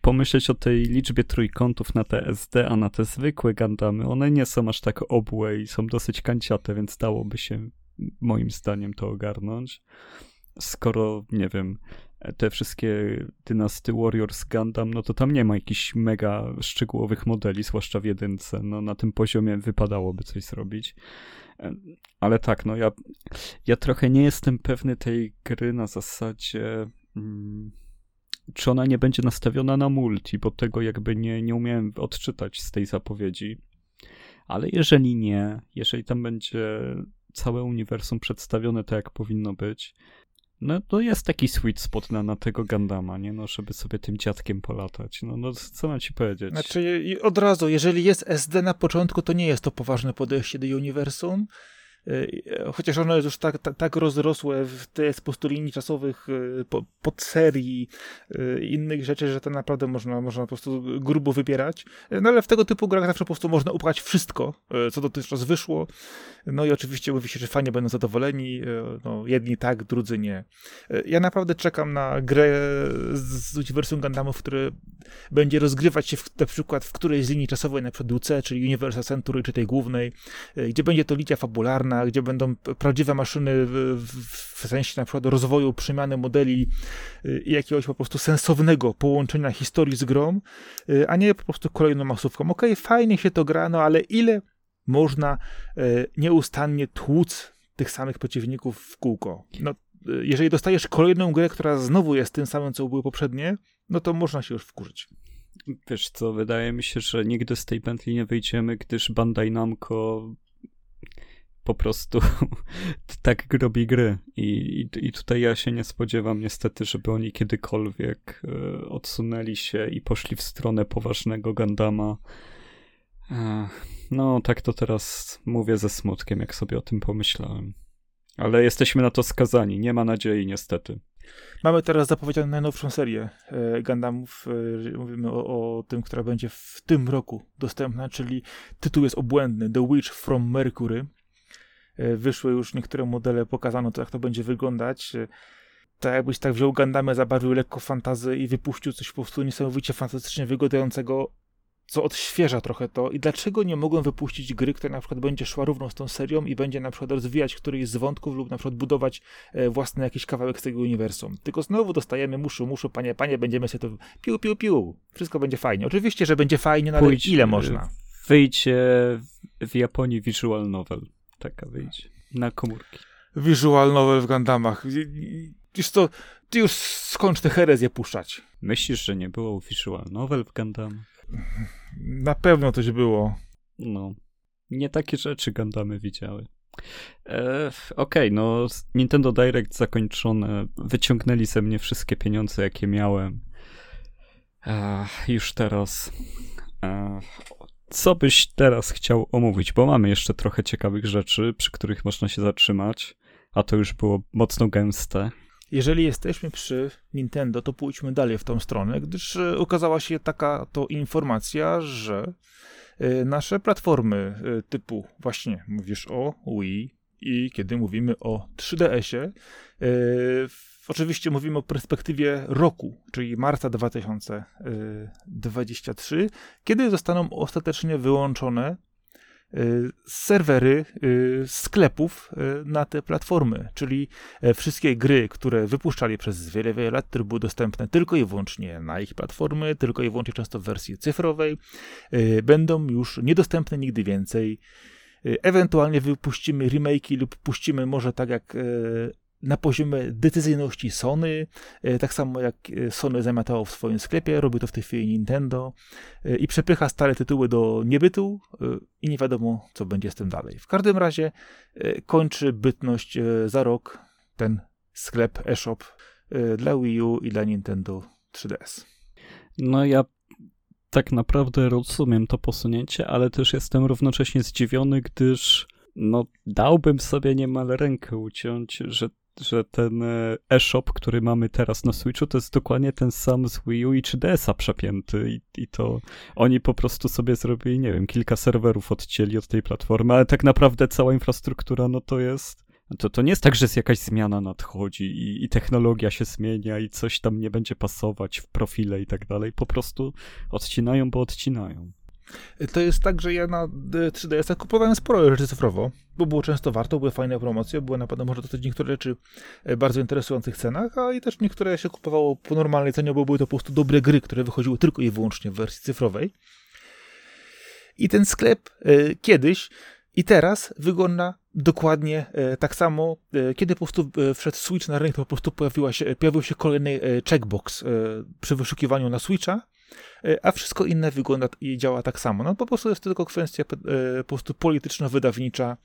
pomyśleć o tej liczbie trójkątów na te SD, a na te zwykłe Gandamy, one nie są aż tak obłe i są dosyć kanciate, więc dałoby się moim zdaniem to ogarnąć. Skoro, nie wiem, te wszystkie dynasty Warriors Gundam, no to tam nie ma jakichś mega szczegółowych modeli, zwłaszcza w jedynce. No na tym poziomie wypadałoby coś zrobić. Ale tak, no ja, ja trochę nie jestem pewny tej gry na zasadzie... Hmm, czy ona nie będzie nastawiona na multi, bo tego jakby nie, nie umiałem odczytać z tej zapowiedzi. Ale jeżeli nie, jeżeli tam będzie całe uniwersum przedstawione tak, jak powinno być, no to jest taki sweet spot na, na tego Gandama, nie? No, żeby sobie tym dziadkiem polatać. No, no co mam ci powiedzieć? Znaczy, od razu, jeżeli jest SD na początku, to nie jest to poważne podejście do uniwersum. Y, chociaż ono jest już tak, tak, tak rozrosłe w po prostu linii czasowych, y, po, podserii y, innych rzeczy, że to naprawdę można, można po prostu grubo wybierać. No ale w tego typu grach zawsze po prostu można upchać wszystko, co dotychczas wyszło. No i oczywiście mówi się, że fajnie będą zadowoleni. No, jedni tak, drudzy nie. Ja naprawdę czekam na grę z uniwersum Gundamów, który będzie rozgrywać się w, na przykład w którejś z linii czasowej, na przykład WC, czyli Universal Century, czy tej głównej, gdzie będzie to linia fabularna, gdzie będą prawdziwe maszyny w, w sensie na przykład rozwoju, przemiany modeli y, i jakiegoś po prostu sensownego połączenia historii z grą, y, a nie po prostu kolejną masówką. Okej, okay, fajnie się to gra, no ale ile można y, nieustannie tłuc tych samych przeciwników w kółko? No, jeżeli dostajesz kolejną grę, która znowu jest tym samym, co były poprzednie, no to można się już wkurzyć. Wiesz co, wydaje mi się, że nigdy z tej pętli nie wyjdziemy, gdyż Bandai Namco po prostu (laughs) tak robi gry. I, i, I, tutaj ja się nie spodziewam niestety, żeby oni kiedykolwiek e, odsunęli się i poszli w stronę poważnego Gandama. E, no, tak to teraz mówię ze smutkiem, jak sobie o tym pomyślałem. Ale jesteśmy na to skazani, nie ma nadziei niestety. Mamy teraz zapowiedzianą najnowszą serię e, Gundamów. Mówimy o, o, tym, która będzie w tym roku dostępna, czyli tytuł jest obłędny The Witch from Mercury. E, wyszły już niektóre modele, pokazano to, jak to będzie wyglądać. Tak jakbyś tak wziął Gandamę, zabawił lekko fantazy i wypuścił coś po prostu niesamowicie fantastycznie wyglądającego, co odświeża trochę to. I dlaczego nie mogłem wypuścić gry, która na przykład będzie szła równo z tą serią i będzie na przykład rozwijać któryś z wątków lub na przykład budować e, własny jakiś kawałek z tego uniwersum. Tylko znowu dostajemy muszu, muszu, panie, panie, będziemy sobie to piu, piu, piu. Wszystko będzie fajnie. Oczywiście, że będzie fajnie, no ale Pójdź, ile można? Wyjdź w Japonii visual novel taka wyjdzie na komórki. Visual novel w Gundamach. Już to, ty już skończ te herezje puszczać. Myślisz, że nie było visual novel w Gundamach? Na pewno coś było. No. Nie takie rzeczy Gundamy widziały. E, Okej, okay, no Nintendo Direct zakończone. Wyciągnęli ze mnie wszystkie pieniądze, jakie miałem. E, już teraz. E, co byś teraz chciał omówić? Bo mamy jeszcze trochę ciekawych rzeczy, przy których można się zatrzymać, a to już było mocno gęste. Jeżeli jesteśmy przy Nintendo, to pójdźmy dalej w tą stronę, gdyż e, ukazała się taka to informacja, że e, nasze platformy e, typu właśnie mówisz o Wii i kiedy mówimy o 3DS-ie, oczywiście mówimy o perspektywie roku, czyli marca 2023, kiedy zostaną ostatecznie wyłączone Y, serwery y, sklepów y, na te platformy, czyli e, wszystkie gry, które wypuszczali przez wiele, wiele lat, które były dostępne tylko i wyłącznie na ich platformy, tylko i wyłącznie często w wersji cyfrowej, będą już niedostępne nigdy więcej. Ewentualnie wypuścimy remake'i lub puścimy może tak jak e, na poziomie decyzyjności Sony, e, tak samo jak e, Sony zamiatało w swoim sklepie, robi to w tej chwili Nintendo e, i przepycha stare tytuły do niebytu i nie wiadomo, co będzie z tym dalej. W każdym razie kończy bytność za rok ten sklep eShop dla Wii U i dla Nintendo 3DS. No ja tak naprawdę rozumiem to posunięcie, ale też jestem równocześnie zdziwiony, gdyż no dałbym sobie niemal rękę uciąć, że że ten e, e-shop, który mamy teraz na Switchu, to jest dokładnie ten sam z Wii U i 3DS-a przepięty I, i to oni po prostu sobie zrobili, nie wiem, kilka serwerów odcięli od tej platformy, ale tak naprawdę cała infrastruktura, no to jest to, to nie jest tak, że jest jakaś zmiana nadchodzi i, i, technologia się zmienia i coś tam nie będzie pasować w profile i tak dalej. Po prostu odcinają, bo odcinają. To jest tak, że ja na 3DS kupowałem sporo rzeczy cyfrowo, bo było często warto, były fajne promocje, były naprawdę można dostać niektóre rzeczy e, bardzo interesujących cenach, a i też niektóre się kupowało po normalnej cenie, bo były to po prostu dobre gry, które wychodziły tylko i wyłącznie w wersji cyfrowej. I ten sklep e, kiedyś i teraz wygląda dokładnie e, tak samo. Kiedy po prostu wszedł Switch na rynek, to po prostu pojawiła się, pojawił się kolejny checkbox przy wyszukiwaniu na Switcha E, a wszystko inne wygląda i działa tak samo. No po prostu jest to tylko kwestia e, po prostu polityczno-wydawnicza.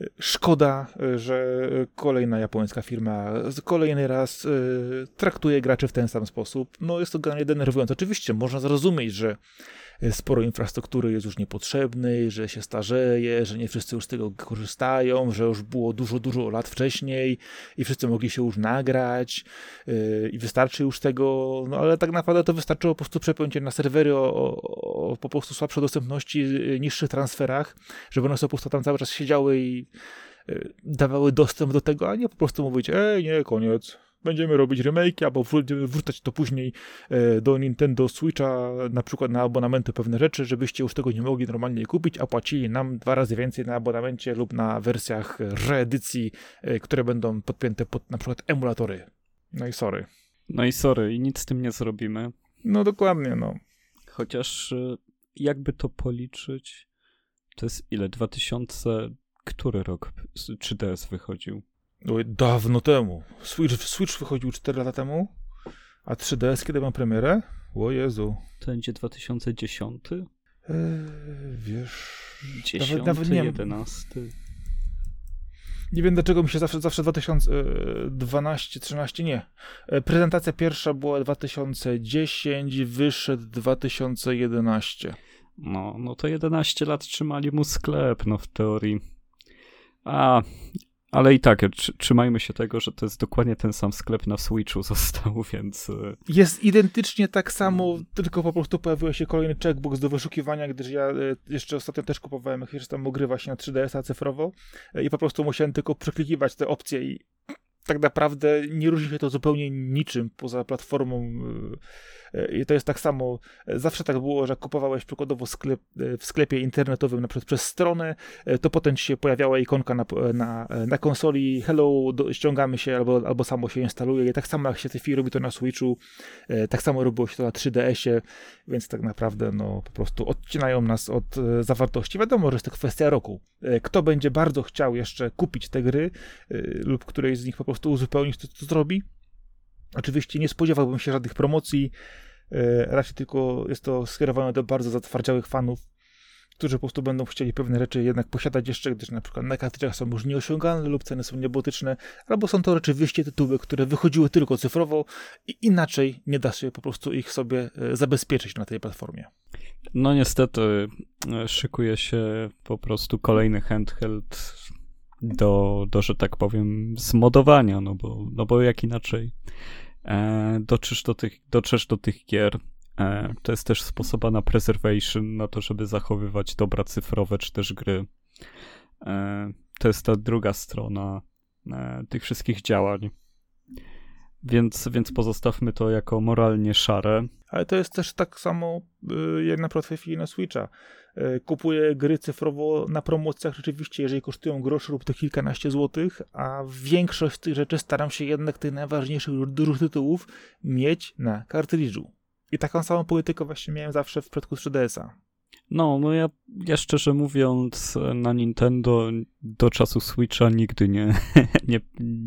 E, szkoda, że kolejna japońska firma kolejny raz traktuje graczy w ten sam sposób. No jest to generalnie denerwujące. Oczywiście można zrozumieć, że sporo infrastruktury jest już niepotrzebnej, że się starzeje, że nie wszyscy już z tego korzystają, że już było dużo, dużo lat wcześniej i wszyscy mogli się już nagrać yy, i wystarczy już tego, no ale tak naprawdę to wystarczyło po prostu przepiąć na serwery o, o, o po prostu słabszej dostępności, yy, niższych transferach, żeby one sobie po prostu tam cały czas siedziały i yy, dawały dostęp do tego, a nie po prostu mówić, ej, nie, koniec, będziemy robić remake, albo będziemy wrzucać to później e, do Nintendo Switcha, na przykład na abonamenty pewne rzeczy, żebyście już tego nie mogli normalnie kupić, a płacili nam dwa razy więcej na abonamencie lub na wersjach reedycji, e, które będą podpięte pod na przykład emulatory. No i sorry. No i sorry, i nic z tym nie zrobimy. No dokładnie, no. Chociaż e, jakby to policzyć, to jest ile? 2000, który rok 3DS wychodził? Dawno temu. Switch, Switch wychodził 4 lata temu, a 3DS kiedy ma premierę? O Jezu. To będzie 2010? Eee, wiesz... 10, nawet, nawet nie 11. Nie wiem dlaczego mi się zawsze, zawsze 2012, 13 nie. E, prezentacja pierwsza była 2010, wyszedł 2011. No, no to 11 lat trzymali mu sklep, no w teorii. A, ale i tak, trzymajmy się tego, że to jest dokładnie ten sam sklep na Switchu (laughs) został, więc... E, jest identycznie tak samo, tylko po prostu pojawił się kolejny checkbox do wyszukiwania, gdyż ja e, jeszcze ostatnio też kupowałem jakieś tam gry właśnie na 3DS-a cyfrowo e, i po prostu musiałem tylko przeklikiwać te opcje i tak naprawdę nie różni się to zupełnie niczym poza platformą E, I to jest tak samo, e, zawsze tak było, że kupowałeś przykładowo sklep, e, w sklepie internetowym na przykład przez stronę, to potem ci się pojawiała ikonka na, na, na konsoli, hello, do, ściągamy się albo, albo samo się instaluje. I tak samo jak się w tej chwili robi to na Switchu, tak samo robiło się to na 3DS-ie, więc tak naprawdę no po prostu odcinają nas od zawartości. Wiadomo, że jest to kwestia roku. Kto będzie bardzo chciał jeszcze kupić te gry lub którejś z nich po prostu uzupełnić, to, to zrobi. Oczywiście nie spodziewałbym się żadnych promocji. Raczej tylko jest to skierowane do bardzo zatwardziałych fanów, którzy po prostu będą chcieli pewne rzeczy jednak posiadać jeszcze, gdyż na przykład na kartridżach są już nieosiągalne lub ceny są niebotyczne, albo są to rzeczywiście tytuły, które wychodziły tylko cyfrowo i inaczej nie da się po prostu ich sobie e, zabezpieczyć na tej platformie. No niestety e, szykuje się po prostu kolejny handheld do, do że tak powiem, zmodowania, no bo, no bo jak inaczej e, dotrzesz, do tych, dotrzesz do tych gier, E, to jest też sposoba na preservation, na to, żeby zachowywać dobra cyfrowe czy też gry. E, to jest ta druga strona e, tych wszystkich działań. Więc, więc pozostawmy to jako moralnie szare. Ale to jest też tak samo y, jak na przykład w chwili na Switcha. Kupuję gry cyfrowo na promocjach rzeczywiście, jeżeli kosztują grosz lub to kilkanaście złotych, a większość tych rzeczy staram się jednak tych najważniejszych dużych tytułów mieć na kartridżu. I taką samą politykę właśnie miałem zawsze w przypadku 3DS-a. No, no ja, ja szczerze mówiąc na Nintendo do czasu Switcha nigdy nie, (laughs) nie,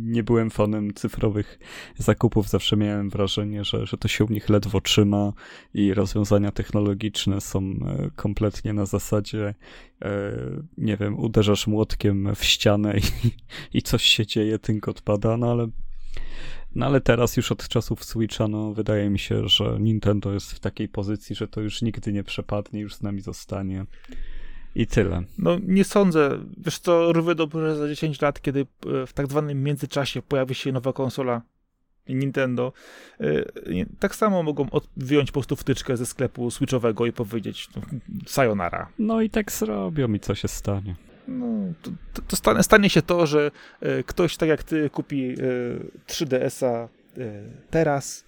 nie byłem fanem cyfrowych zakupów. Zawsze miałem wrażenie, że, że to się u nich ledwo trzyma i rozwiązania technologiczne są e, kompletnie na zasadzie e, nie wiem, uderzasz młotkiem w ścianę i, (laughs) i coś się dzieje, tynk odpada, no ale no ale teraz już od czasów Switcha, no wydaje mi się, że Nintendo jest w takiej pozycji, że to już nigdy nie przepadnie, już z nami zostanie. I tyle. No nie sądzę. Wiesz co, równie dobrze za 10 lat, kiedy e, w tak zwanym międzyczasie pojawi się nowa konsola Nintendo, e, tak samo mogą wyjąć po prostu wtyczkę ze sklepu switchowego i powiedzieć no, sayonara. No i tak zrobią i co się stanie no, to, to stanie, stanie, się to, że e, ktoś tak jak ty kupi e, 3DS-a e, teraz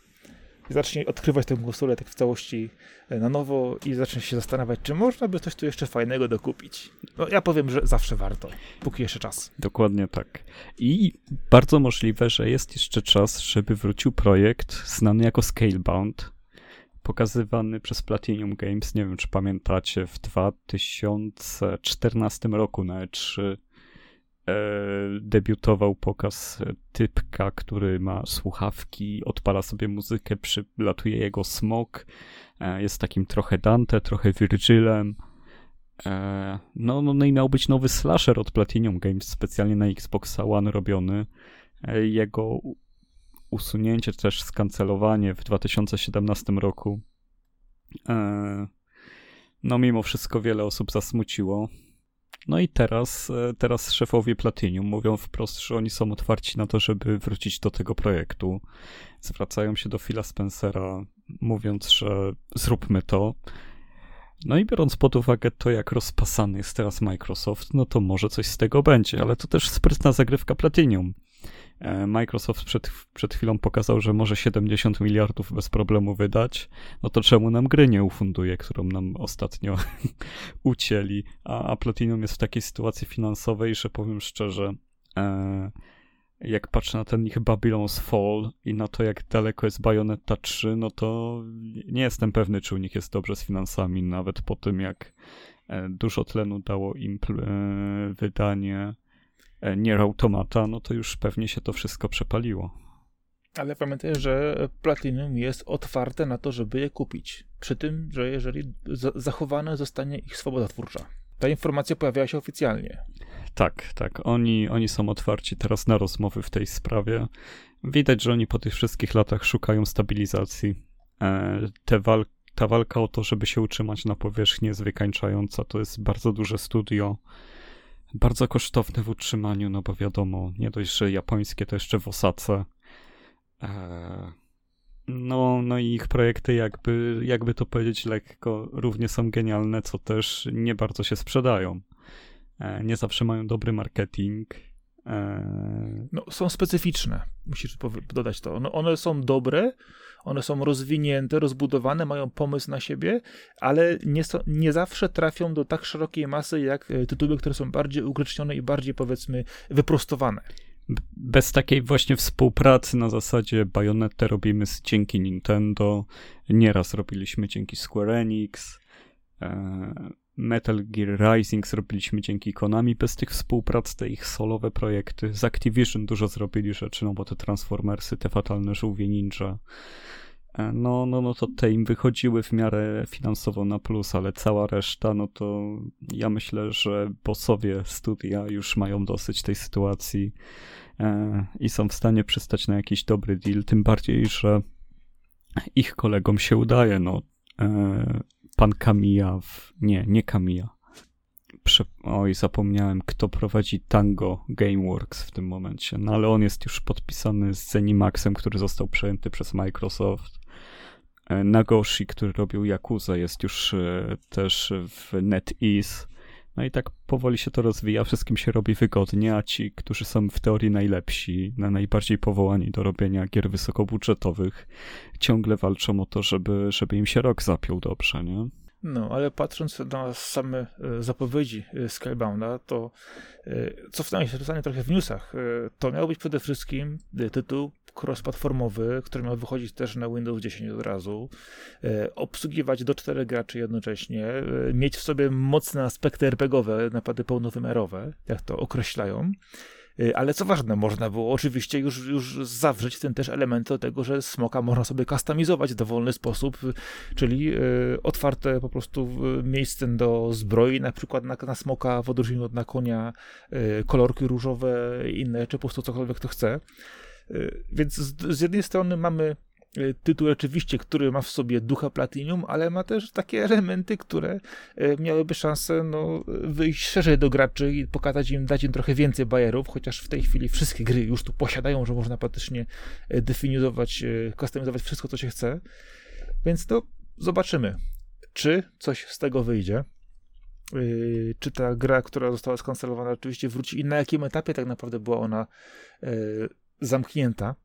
i zacznie odkrywać tę konsolę tak w całości e, na nowo i zacznie się zastanawiać, czy można by coś tu jeszcze fajnego dokupić. No ja powiem, że zawsze warto, póki jeszcze czas. Dokładnie tak. I bardzo możliwe, że jest jeszcze czas, żeby wrócił projekt znany jako Scalebound, pokazywany przez Platinum Games, nie wiem czy pamiętacie, w 2014 roku na E3 e, debiutował pokaz typka, który ma słuchawki, odpala sobie muzykę, przylatuje jego smok, e, jest takim trochę Dante, trochę Virgilem. E, no, no, no i miał być nowy slasher od Platinum Games, specjalnie na Xbox One robiony. Jego usunięcie, czy też skancelowanie w 2017 roku. E, no, mimo wszystko wiele osób zasmuciło. No i teraz, e, teraz szefowie Platinum mówią wprost, że oni są otwarci na to, żeby wrócić do tego projektu. Zwracają się do Phila Spencera, mówiąc, że zróbmy to. No i biorąc pod uwagę to, jak rozpasany jest teraz Microsoft, no to może coś z tego będzie, ale to też sprytna zagrywka Platinum. E, Microsoft przed, przed chwilą pokazał, że może 70 miliardów bez problemu wydać, no to czemu nam gry nie ufunduje, którą nam ostatnio (laughs) ucięli? A, a Platinum jest w takiej sytuacji finansowej, że powiem szczerze, e, jak patrzę na ten ich Babylon's Fall i na to, jak daleko jest Bayonetta 3, no to nie jestem pewny, czy u nich jest dobrze z finansami, nawet po tym, jak e, dużo tlenu dało im e, wydanie Nier Automata, no to już pewnie się to wszystko przepaliło. Ale pamiętaj, że Platinum jest otwarte na to, żeby je kupić. Przy tym, że jeżeli zachowana zostanie ich swoboda twórcza. Ta informacja pojawiała się oficjalnie. Tak, tak. Oni, oni są otwarci teraz na rozmowy w tej sprawie. Widać, że oni po tych wszystkich latach szukają stabilizacji. E, te wal ta walka o to, żeby się utrzymać na powierzchni jest wykańczająca. To jest bardzo duże studio bardzo kosztowne w utrzymaniu, no bo wiadomo, nie dość, że japońskie, to jeszcze w Osace. Eee, no, no i ich projekty, jakby, jakby to powiedzieć lekko, równie są genialne, co też nie bardzo się sprzedają. Eee, nie zawsze mają dobry marketing. Eee... No, są specyficzne, musisz dodać to. No, one są dobre, one są rozwinięte, rozbudowane, mają pomysł na siebie, ale nie, so, nie zawsze trafią do tak szerokiej masy jak e, tytuły, które są bardziej ugrycznione i bardziej powiedzmy wyprostowane. Bez takiej właśnie współpracy na zasadzie Bayonetta robimy dzięki Nintendo, nieraz robiliśmy dzięki Square Enix, e, Metal Gear Rising zrobiliśmy dzięki Konami, bez tych współprac, te ich solowe projekty. Z Activision dużo zrobili rzeczy, no bo te Transformersy, te fatalne żółwie ninja. E, no, no, no to te im wychodziły w miarę finansowo na plus, ale cała reszta, no to ja myślę, że bossowie studia już mają dosyć tej sytuacji e, i są w stanie przystać na jakiś dobry deal, tym bardziej, że ich kolegom się udaje, no. Pan Kamija, w... nie, nie Kamija. Prze... Oj, zapomniałem, kto prowadzi Tango Gameworks w tym momencie, no ale on jest już podpisany z Zenimaxem, który został przejęty przez Microsoft. E, Nagoshi, który robił Yakuza, jest już e, też w NetEase. No i tak powoli się to rozwija, wszystkim się robi wygodnie, a ci, którzy są w teorii najlepsi, na najbardziej powołani do robienia gier wysokobudżetowych, ciągle walczą o to, żeby, żeby im się rok zapiął dobrze, nie? No, ale patrząc na same e, zapowiedzi Skybounda, to cofnąłem się trochę w newsach. To miał być przede wszystkim tytuł cross-platformowy, który miał wychodzić też na Windows 10 od razu, e, obsługiwać do czterech graczy jednocześnie, e, mieć w sobie mocne aspekty RPGowe, napady pełnowymiarowe, jak to określają. E, ale co ważne, można było oczywiście już, już zawrzeć ten też element do tego, że smoka można sobie kustomizować w dowolny sposób, czyli otwarte po prostu miejsce do zbroi, na przykład na, na smoka w odróżnieniu od na konia, kolorki różowe, inne, czy po prostu cokolwiek to chce. Y, więc z, z jednej strony mamy y, tytuł oczywiście, który ma w sobie ducha Platinum, ale ma też takie elementy, które y, miałyby szansę no, wyjść szerzej do graczy i pokazać im, dać im trochę więcej bajerów, chociaż w tej chwili wszystkie gry już tu posiadają, że można praktycznie definiować, kustomizować wszystko, co się chce. Więc to zobaczymy, czy coś z tego wyjdzie. Czy ta gra, która została skancelowana, oczywiście wróci i na jakim etapie tak naprawdę była ona zamknięta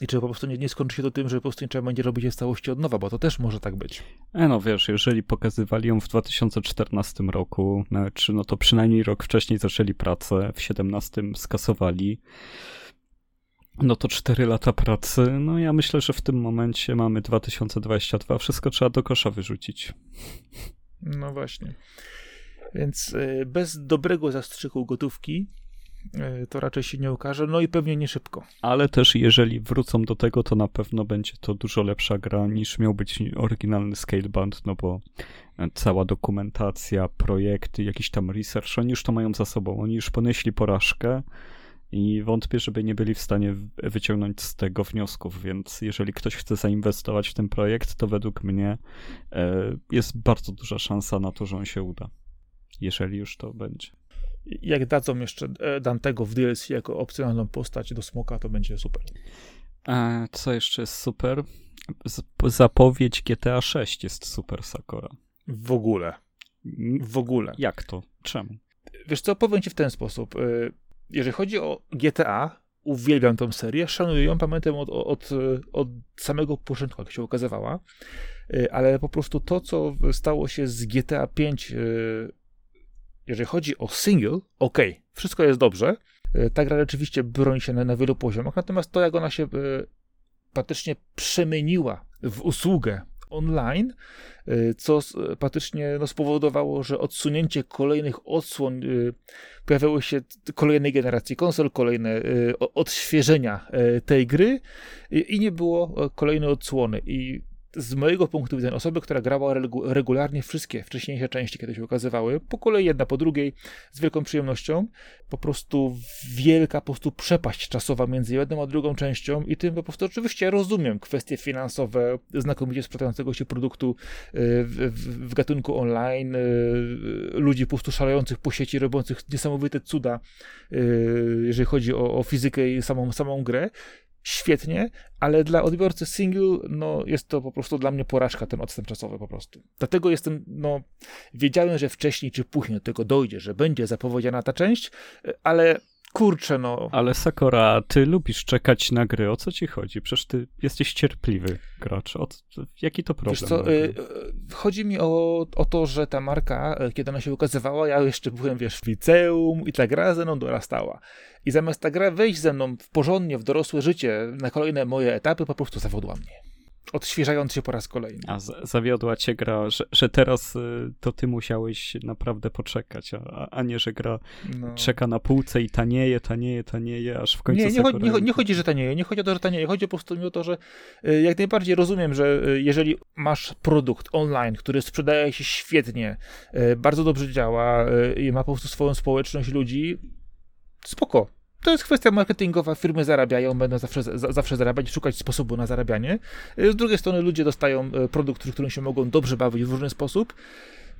i czy po prostu nie, nie skończy się to tym, że po prostu nie trzeba będzie robić je w całości od nowa, bo to też może tak być. E no wiesz, jeżeli pokazywali ją w 2014 roku, no, czy no to przynajmniej rok wcześniej zaczęli pracę, w 2017 skasowali, no to 4 lata pracy, no ja myślę, że w tym momencie mamy 2022, wszystko trzeba do kosza wyrzucić. No właśnie. Więc y, bez dobrego zastrzyku gotówki E, to raczej się nie ukaże, no i pewnie nie szybko. Ale też jeżeli wrócą do tego, to na pewno będzie to dużo lepsza gra niż miał być oryginalny Scalebound, no bo e, cała dokumentacja, projekty, jakiś tam research, oni już to mają za sobą, oni już ponieśli porażkę i wątpię, żeby nie byli w stanie wyciągnąć z tego wniosków, więc jeżeli ktoś chce zainwestować w ten projekt, to według mnie e, jest bardzo duża szansa na to, że on się uda. Jeżeli już to będzie jak dadzą jeszcze e, Dantego w DLC jako opcjonalną postać do Smoka, to będzie super. A co jeszcze jest super? Zapowiedź GTA 6 jest super, Sakora. W ogóle. W ogóle. Jak to? Czemu? Wiesz co, powiem ci w ten sposób. E, jeżeli chodzi o GTA, uwielbiam tą serię, szanuję ją, pamiętam od, od, od samego początku, jak się ukazywała, e, ale po prostu to, co stało się z GTA 5 jeżeli chodzi o single, ok, wszystko jest dobrze. E, ta gra rzeczywiście broni się na, na wielu poziomach, natomiast to, jak ona się e, praktycznie przemieniła w usługę online, e, co praktycznie no, spowodowało, że odsunięcie kolejnych odsłon, pojawiały się kolejnej generacji konsol, kolejne odświeżenia tej gry i nie było kolejnej odsłony. I z mojego punktu widzenia, osoby, która grała regularnie wszystkie wcześniejsze części, kiedy się ukazywały, po kolei jedna po drugiej, z wielką przyjemnością, po prostu wielka po prostu przepaść czasowa między jedną a drugą częścią i tym po prostu oczywiście rozumiem kwestie finansowe znakomicie sprzedającego się produktu y, w, w, w gatunku online, y, ludzi po prostu szalejących po sieci, robiących niesamowite cuda, y, jeżeli chodzi o, o fizykę i samą, samą grę, świetnie, ale dla odbiorcy single, no jest to po prostu dla mnie porażka, ten odstęp czasowy po prostu. Dlatego jestem, no, wiedziałem, że wcześniej czy później do tego dojdzie, że będzie zapowiedziana ta część, ale kurczę, no. Ale Sakura, ty lubisz czekać na gry, o co ci chodzi? Przecież ty jesteś cierpliwy gracz. O, jaki to problem? Wiesz co, y, chodzi mi o, o to, że ta marka, y, kiedy ona się ukazywała, ja jeszcze byłem, wiesz, w liceum i ta gra ze mną dorastała. I zamiast ta gra wejść ze mną w porządnie, w dorosłe życie, na kolejne moje etapy, po prostu zawodła mnie. Odświeżając się po raz kolejny. A zawiodła cię gra, że, że teraz y, to ty musiałeś naprawdę poczekać, a, a nie, że gra no. czeka na półce i tanieje, tanieje, tanieje, aż w końcu... Nie, nie, chodzi, nie, nie chodzi, że tanieje, nie chodzi o to, że tanieje, chodzi po prostu o to, że y, jak najbardziej rozumiem, że y, jeżeli masz produkt online, który sprzedaje się świetnie, y, bardzo dobrze działa i ma po prostu swoją społeczność ludzi, spoko, to jest kwestia marketingowa, firmy zarabiają, będą zawsze, zawsze zarabiać, szukać sposobu na zarabianie. Z drugiej strony ludzie dostają e, produkt, w którym się mogą dobrze bawić w różny sposób.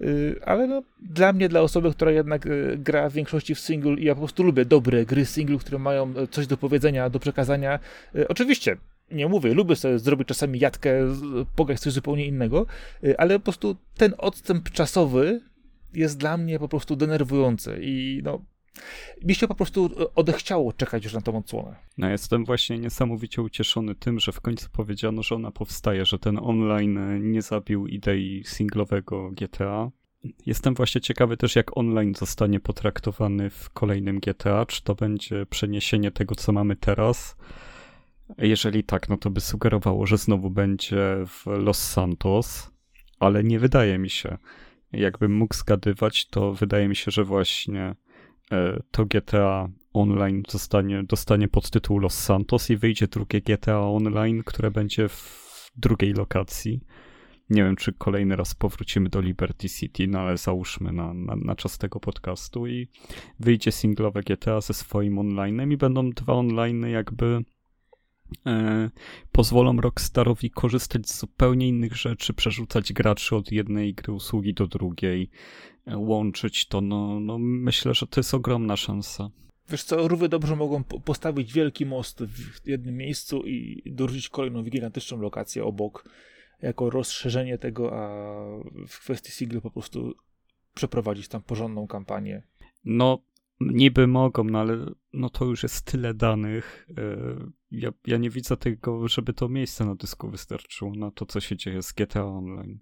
E, ale no, dla mnie, dla osoby, która jednak gra w większości w single i ja po prostu lubię dobre gry single, które mają coś do powiedzenia, do przekazania. Oczywiście, nie mówię, lubię sobie zrobić czasami jatkę, pograć coś zupełnie innego, ale po prostu ten odstęp czasowy jest dla mnie po prostu denerwujący i no, mi się po prostu e, odechciało czekać już na tą odsłonę. No jestem właśnie niesamowicie ucieszony tym, że w końcu powiedziano, że ona powstaje, że ten online e, nie zabił idei singlowego GTA. Jestem właśnie ciekawy też, jak online zostanie potraktowany w kolejnym GTA. Czy to będzie przeniesienie tego, co mamy teraz? Jeżeli tak, no to by sugerowało, że znowu będzie w Los Santos, ale nie wydaje mi się. Jakbym mógł zgadywać, to wydaje mi się, że właśnie to GTA Online zostanie, dostanie podtytuł Los Santos i wyjdzie drugie GTA Online, które będzie w drugiej lokacji. Nie wiem, czy kolejny raz powrócimy do Liberty City, no ale załóżmy na, na, na czas tego podcastu i wyjdzie singlowe GTA ze swoim onlinem i będą dwa online jakby e, pozwolą Rockstarowi korzystać z zupełnie innych rzeczy, przerzucać graczy od jednej gry usługi do drugiej, e, łączyć to, no, no myślę, że to jest ogromna szansa. Wiesz co, rówy dobrze mogą postawić wielki most w jednym miejscu i dorzucić kolejną gigantyczną lokację obok, jako rozszerzenie tego, a w kwestii single po prostu przeprowadzić tam porządną kampanię. No, niby mogą, no ale no to już jest tyle danych. E, ja, ja nie widzę tego, żeby to miejsce na dysku wystarczyło na to, co się dzieje z GTA Online.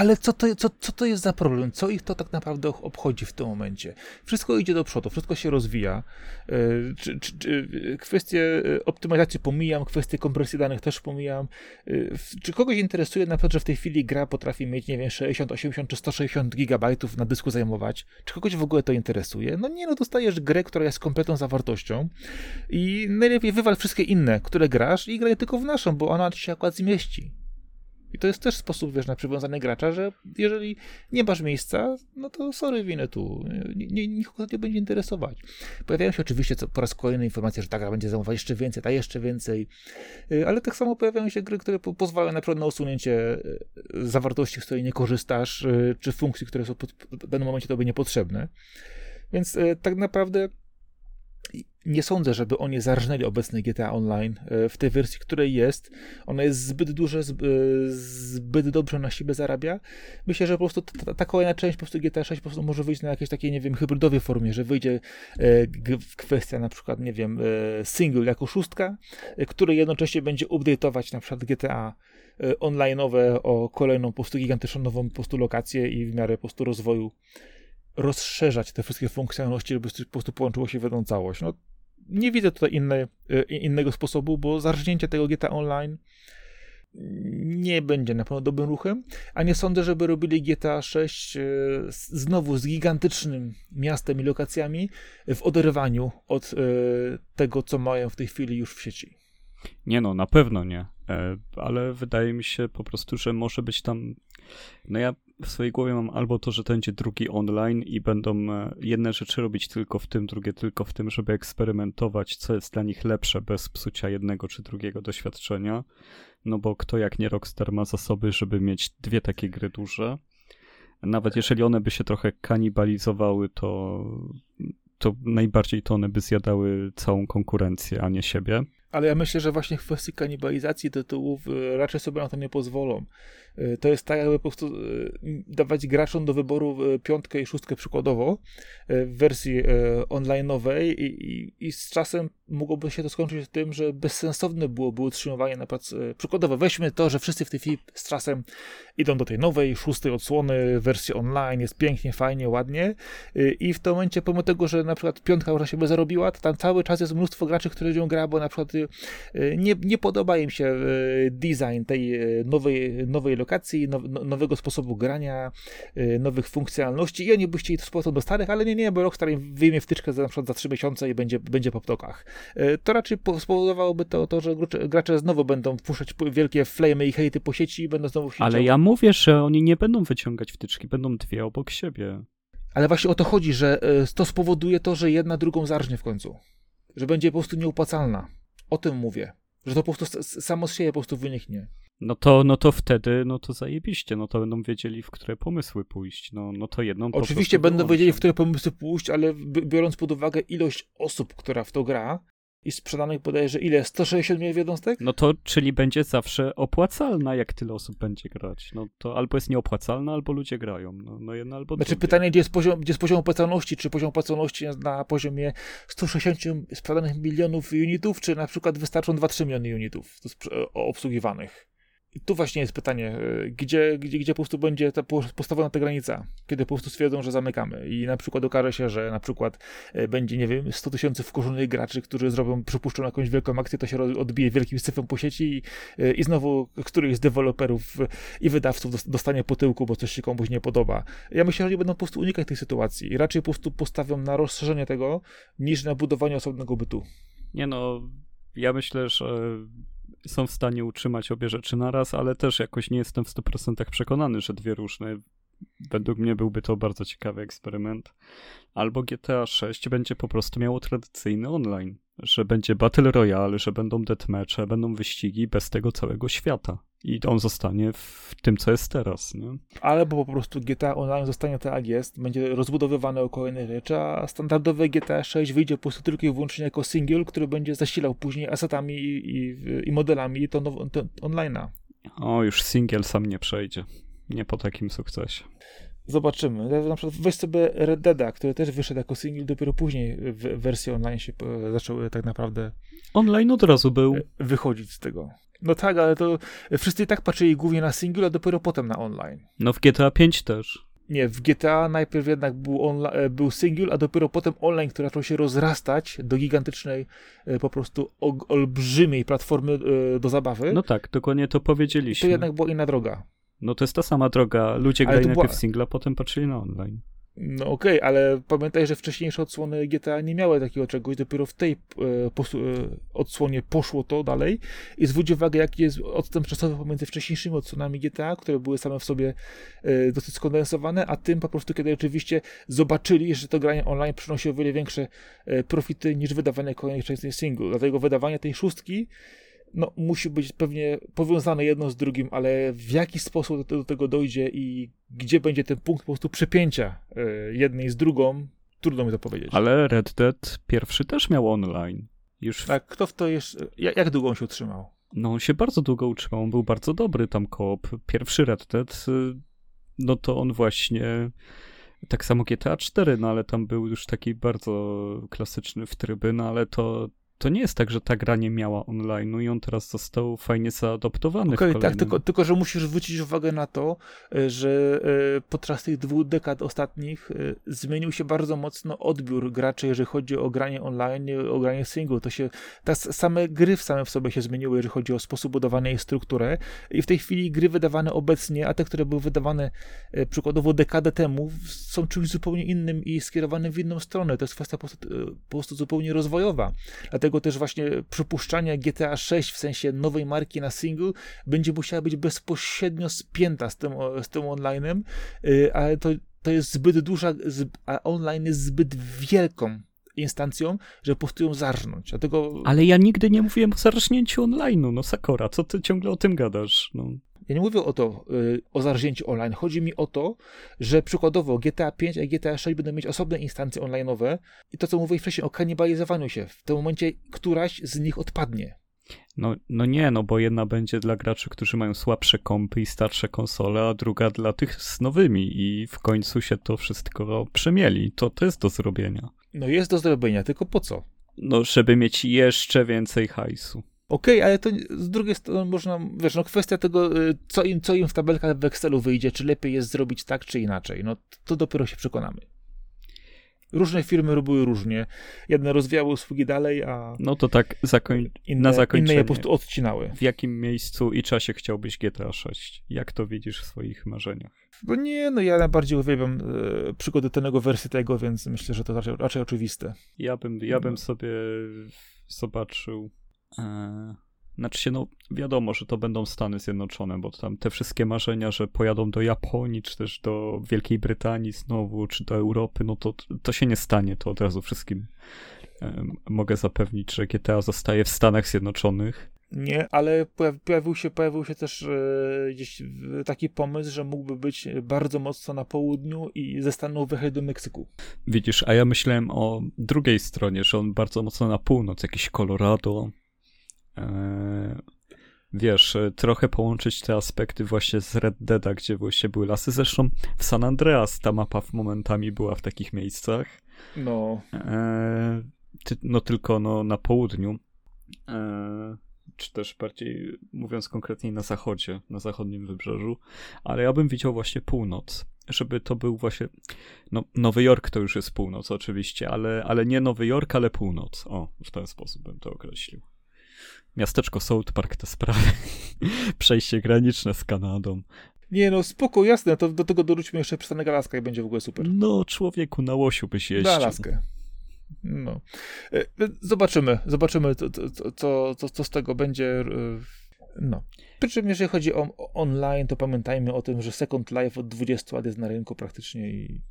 Ale co to, co, co to jest za problem? Co ich to tak naprawdę obchodzi w tym momencie? Wszystko idzie do przodu, wszystko się rozwija. E, czy, czy, czy kwestie e, optymalizacji pomijam, kwestie kompresji danych też pomijam. E, czy kogoś interesuje na przykład, że w tej chwili gra potrafi mieć, nie wiem, 60, 80 czy 160 gigabajtów na dysku zajmować? Czy kogoś w ogóle to interesuje? No nie, no dostajesz grę, która jest kompletną zawartością i najlepiej wywal wszystkie inne, które grasz i graj tylko w naszą, bo ona ci się akurat zmieści. I to jest też sposób, wiesz, na przywiązanie gracza, że jeżeli nie masz miejsca, no to sorry, winę tu. Nie, nikogo nie będzie interesować. Pojawiają się oczywiście co, po raz kolejny informacje, że ta gra będzie zajmować jeszcze więcej, ta jeszcze więcej, y, ale tak samo pojawiają się gry, które pozwalają na przykład na usunięcie y, zawartości, z której nie korzystasz, y, czy funkcji, które są w danym momencie tobie niepotrzebne. Więc tak naprawdę nie sądzę, żeby oni zarżnęli obecny GTA Online e, w tej wersji, której jest. Ona jest zbyt duże, e, zbyt dobrze na siebie zarabia. Myślę, że po prostu ta, ta kolejna część po prostu GTA 6 po prostu może wyjść na jakiejś takiej, nie wiem, hybrydowej formie, że wyjdzie e, kwestia na przykład, nie wiem, single jako szóstka, który jednocześnie będzie update'ować na przykład GTA online'owe o kolejną po prostu gigantyczną nową po prostu lokację i w miarę po prostu rozwoju rozszerzać te wszystkie funkcjonalności, żeby po prostu połączyło się w jedną całość. No, nie widzę tutaj e, innego sposobu, bo zarżnięcie tego GTA Online nie będzie na pewno dobrym ruchem, a nie sądzę, żeby robili GTA 6 e, znowu z gigantycznym miastem i lokacjami w oderwaniu od e, tego, co mają w tej chwili już w sieci. Nie no, na pewno nie, ale wydaje mi się po prostu, że może być tam. No ja w swojej głowie mam albo to, że to będzie drugi online i będą e, jedne rzeczy robić tylko w tym, drugie tylko w tym, żeby eksperymentować, co jest dla nich lepsze bez psucia jednego czy drugiego doświadczenia. No bo kto jak nie Rockstar ma zasoby, żeby mieć dwie takie gry duże. Nawet jeżeli one by się trochę kanibalizowały, to, to najbardziej to one by zjadały całą konkurencję, a nie siebie. Ale ja myślę, że właśnie w kwestii kanibalizacji tytułów e, raczej sobie na to nie pozwolą. To jest tak, jakby po prostu dawać graczom do wyboru piątkę i szóstkę przykładowo w wersji online'owej i, i, i z czasem mogłoby się to skończyć tym, że bezsensowne byłoby utrzymywanie na pracy. Przykładowo weźmy to, że wszyscy w tej chwili z czasem idą do tej nowej, szóstej odsłony, wersji online, jest pięknie, fajnie, ładnie i w tym momencie, pomimo tego, że na przykład piątka już siebie zarobiła, to tam cały czas jest mnóstwo graczy, którzy ją gra, bo na przykład nie, nie podoba im się design tej nowej, nowej lokacji, now, no, nowego sposobu grania, nowych funkcjonalności i oni by chcieli to z do starych, ale nie, nie, bo Rockstar im wyjmie wtyczkę za, na przykład za 3 miesiące i będzie, będzie po ptokach. To raczej spowodowałoby to, to, że gracze znowu będą puszczać wielkie flamy i hejty po sieci i będą znowu się Ale ja mówię, że oni nie będą wyciągać wtyczki, będą dwie obok siebie. Ale właśnie o to chodzi, że to spowoduje to, że jedna drugą zarżnie w końcu. Że będzie po prostu nieopłacalna. O tym mówię. Że to po prostu samo z siebie po prostu wyniknie. No to, no to wtedy, no to zajebiście, no to będą wiedzieli, w które pomysły pójść, no, no to jedną Oczywiście będą wiedzieli, w które pomysły pójść, ale biorąc pod uwagę ilość osób, która w to gra, i sprzedanych bodajże ile? 160 milionów jednostek? No to czyli będzie zawsze opłacalna, jak tyle osób będzie grać. No to albo jest nieopłacalna, albo ludzie grają. No, no jedno albo Znaczy drugie. pytanie, gdzie jest, poziom, gdzie jest poziom opłacalności? Czy poziom opłacalności jest na poziomie 160 sprzedanych milionów unitów, czy na przykład wystarczą 2-3 miliony unitów obsługiwanych? I tu właśnie jest pytanie, e, gdzie, gdzie, gdzie po prostu będzie ta postawiona ta granica, kiedy po prostu stwierdzą, że zamykamy i na przykład okaże się, że na przykład e, będzie, nie wiem, 100 tysięcy wkurzonych graczy, którzy zrobią, przypuszczą jakąś wielką akcję, to się odbije wielkim syfem po sieci i, e, i znowu któryś z deweloperów i wydawców dostanie po tyłku, bo coś się komuś nie podoba. Ja myślę, że oni będą po prostu unikać tej sytuacji i raczej po prostu postawią na rozszerzenie tego, niż na budowanie osobnego bytu. Nie no, ja myślę, że są w stanie utrzymać obie rzeczy naraz, ale też jakoś nie jestem w 100% przekonany, że dwie różne. Według mnie byłby to bardzo ciekawy eksperyment. Albo GTA 6 będzie po prostu miało tradycyjny online, że będzie Battle Royale, że będą deathmatche, będą wyścigi bez tego całego świata i on zostanie w tym, co jest teraz, nie? Albo po prostu GTA Online zostanie tak jak jest, będzie rozbudowywane o kolejne rzeczy, a standardowe GTA 6 wyjdzie po prostu tylko i wyłącznie jako single, który będzie zasilał później asetami i, i, i modelami to, to online'a. O, już single sam nie przejdzie. Nie po takim sukcesie. Zobaczymy. Na przykład weź sobie Red Dead, który też wyszedł jako single, dopiero później w wersji online się zaczęły tak naprawdę. Online od razu był. Wychodzić z tego. No tak, ale to wszyscy i tak patrzyli głównie na single, a dopiero potem na online. No w GTA 5 też. Nie, w GTA najpierw jednak był, e, był single, a dopiero potem online, który zaczął się rozrastać do gigantycznej, e, po prostu olbrzymiej platformy e, do zabawy. No tak, dokładnie to powiedzieliśmy. to jednak była inna droga. No to jest ta sama droga. Ludzie grali była... najpierw single, a potem patrzyli na online. No okej, okay, ale pamiętaj, że wcześniejsze odsłony GTA nie miały takiego czegoś, dopiero w tej e, e, odsłonie poszło to dalej i zwróć uwagę, jaki jest odstęp czasowy pomiędzy wcześniejszymi odsłonami GTA, które były same w sobie e, dosyć skondensowane, a tym po prostu, kiedy oczywiście zobaczyli, że to granie online przynosi o wiele większe e, profity niż wydawanie kolejnych części single. Dlatego wydawanie tej szóstki no, musi być pewnie powiązane jedno z drugim, ale w jaki sposób do, do tego dojdzie i gdzie będzie ten punkt po prostu przepięcia y, jednej z drugą, trudno mi to powiedzieć. Ale Red Dead pierwszy też miał online. Już Tak, kto w to jeszcze, jak, jak długo on się utrzymał? No on się bardzo długo utrzymał, on był bardzo dobry tam koop. Pierwszy Red Dead, y, no to on właśnie... Tak samo GTA 4, no ale tam był już taki bardzo klasyczny w tryby, no ale to to nie jest tak, że ta gra nie miała online i on teraz został fajnie zaadoptowany. Okej, okay, tak, tylko, tylko że musisz zwrócić uwagę na to, e, że e, podczas tych dwóch dekad ostatnich e, zmienił się bardzo mocno odbiór graczy, jeżeli chodzi o granie online, o granie single. To się, te same gry w same w sobie się zmieniły, jeżeli chodzi o sposób budowania i strukturę. I w tej chwili gry wydawane obecnie, a te, które były wydawane przykładowo dekadę temu, są czymś zupełnie innym i skierowane w inną stronę. To jest kwestia po prostu, po prostu zupełnie rozwojowa. Dlatego Dlatego też właśnie przypuszczanie GTA 6 w sensie nowej marki na single będzie musiała być bezpośrednio spięta z tym, z tym online'em, y, ale to, to jest zbyt duża, a online jest zbyt wielką instancją, że po prostu ją zarżnąć. Dlatego... Ale ja nigdy nie mówiłem o zarżnięciu online'u, no Sakora, co ty ciągle o tym gadasz? No. Ja nie mówię o to, y, o zarżnięciu online. Chodzi mi o to, że przykładowo GTA 5 a GTA 6 będą mieć osobne instancje online'owe i to, co mówiłem wcześniej o kanibalizowaniu się. W tym momencie któraś z nich odpadnie. No, no nie, no bo jedna będzie dla graczy, którzy mają słabsze kompy i starsze konsole, a druga dla tych z nowymi i w końcu się to wszystko przemieli. To, to jest do zrobienia. No jest do zrobienia, tylko po co? No, żeby mieć jeszcze więcej hajsu. Okej, okay, ale to z drugiej strony można, wiesz, no kwestia tego, y, co im, co im w tabelkach w Excelu wyjdzie, czy lepiej jest zrobić tak, czy inaczej, no to dopiero się przekonamy. Różne firmy robiły różnie. Jedne rozwijały usługi dalej, a. No to tak zakoń... inne, na zakończenie. Inne je po prostu odcinały. W jakim miejscu i czasie chciałbyś GTA 6? Jak to widzisz w swoich marzeniach? No nie, no ja najbardziej uwielbiam e, przygody tego wersji tego, więc myślę, że to raczej, raczej oczywiste. Ja bym, ja bym no. sobie zobaczył. E znaczy się, no wiadomo, że to będą Stany Zjednoczone, bo tam te wszystkie marzenia, że pojadą do Japonii, czy też do Wielkiej Brytanii znowu, czy do Europy, no to, to się nie stanie, to od razu wszystkim um, mogę zapewnić, że GTA zostaje w Stanach Zjednoczonych. Nie, ale pojawił się, pojawił się też e, gdzieś taki pomysł, że mógłby być bardzo mocno na południu i ze Stanów wyjechać do Meksyku. Widzisz, a ja myślałem o drugiej stronie, że on bardzo mocno na północ, jakieś Colorado, E, wiesz, e, trochę połączyć te aspekty właśnie z Red Deada, gdzie właśnie były lasy. Zresztą w San Andreas ta mapa w momentami była w takich miejscach. No. E, ty, no tylko no, na południu. E, czy też bardziej, mówiąc konkretniej, na zachodzie, na zachodnim wybrzeżu. Ale ja bym widział właśnie północ. Żeby to był właśnie. No, Nowy Jork to już jest północ, oczywiście, ale, ale nie Nowy Jork, ale północ. O, w ten sposób bym to określił miasteczko South Park te sprawy. (laughs) Przejście graniczne z Kanadą. Nie no, spoko, jasne, to do tego dorzućmy jeszcze przystanek Alaska i będzie w ogóle super. No, człowieku, na łosiu byś jeździł. Na Alaskę. No. E, zobaczymy, zobaczymy, co, co, co, co z tego będzie. E, no. Przy czym, jeżeli chodzi o online, to pamiętajmy o tym, że Second Life od 20 lat jest na rynku praktycznie i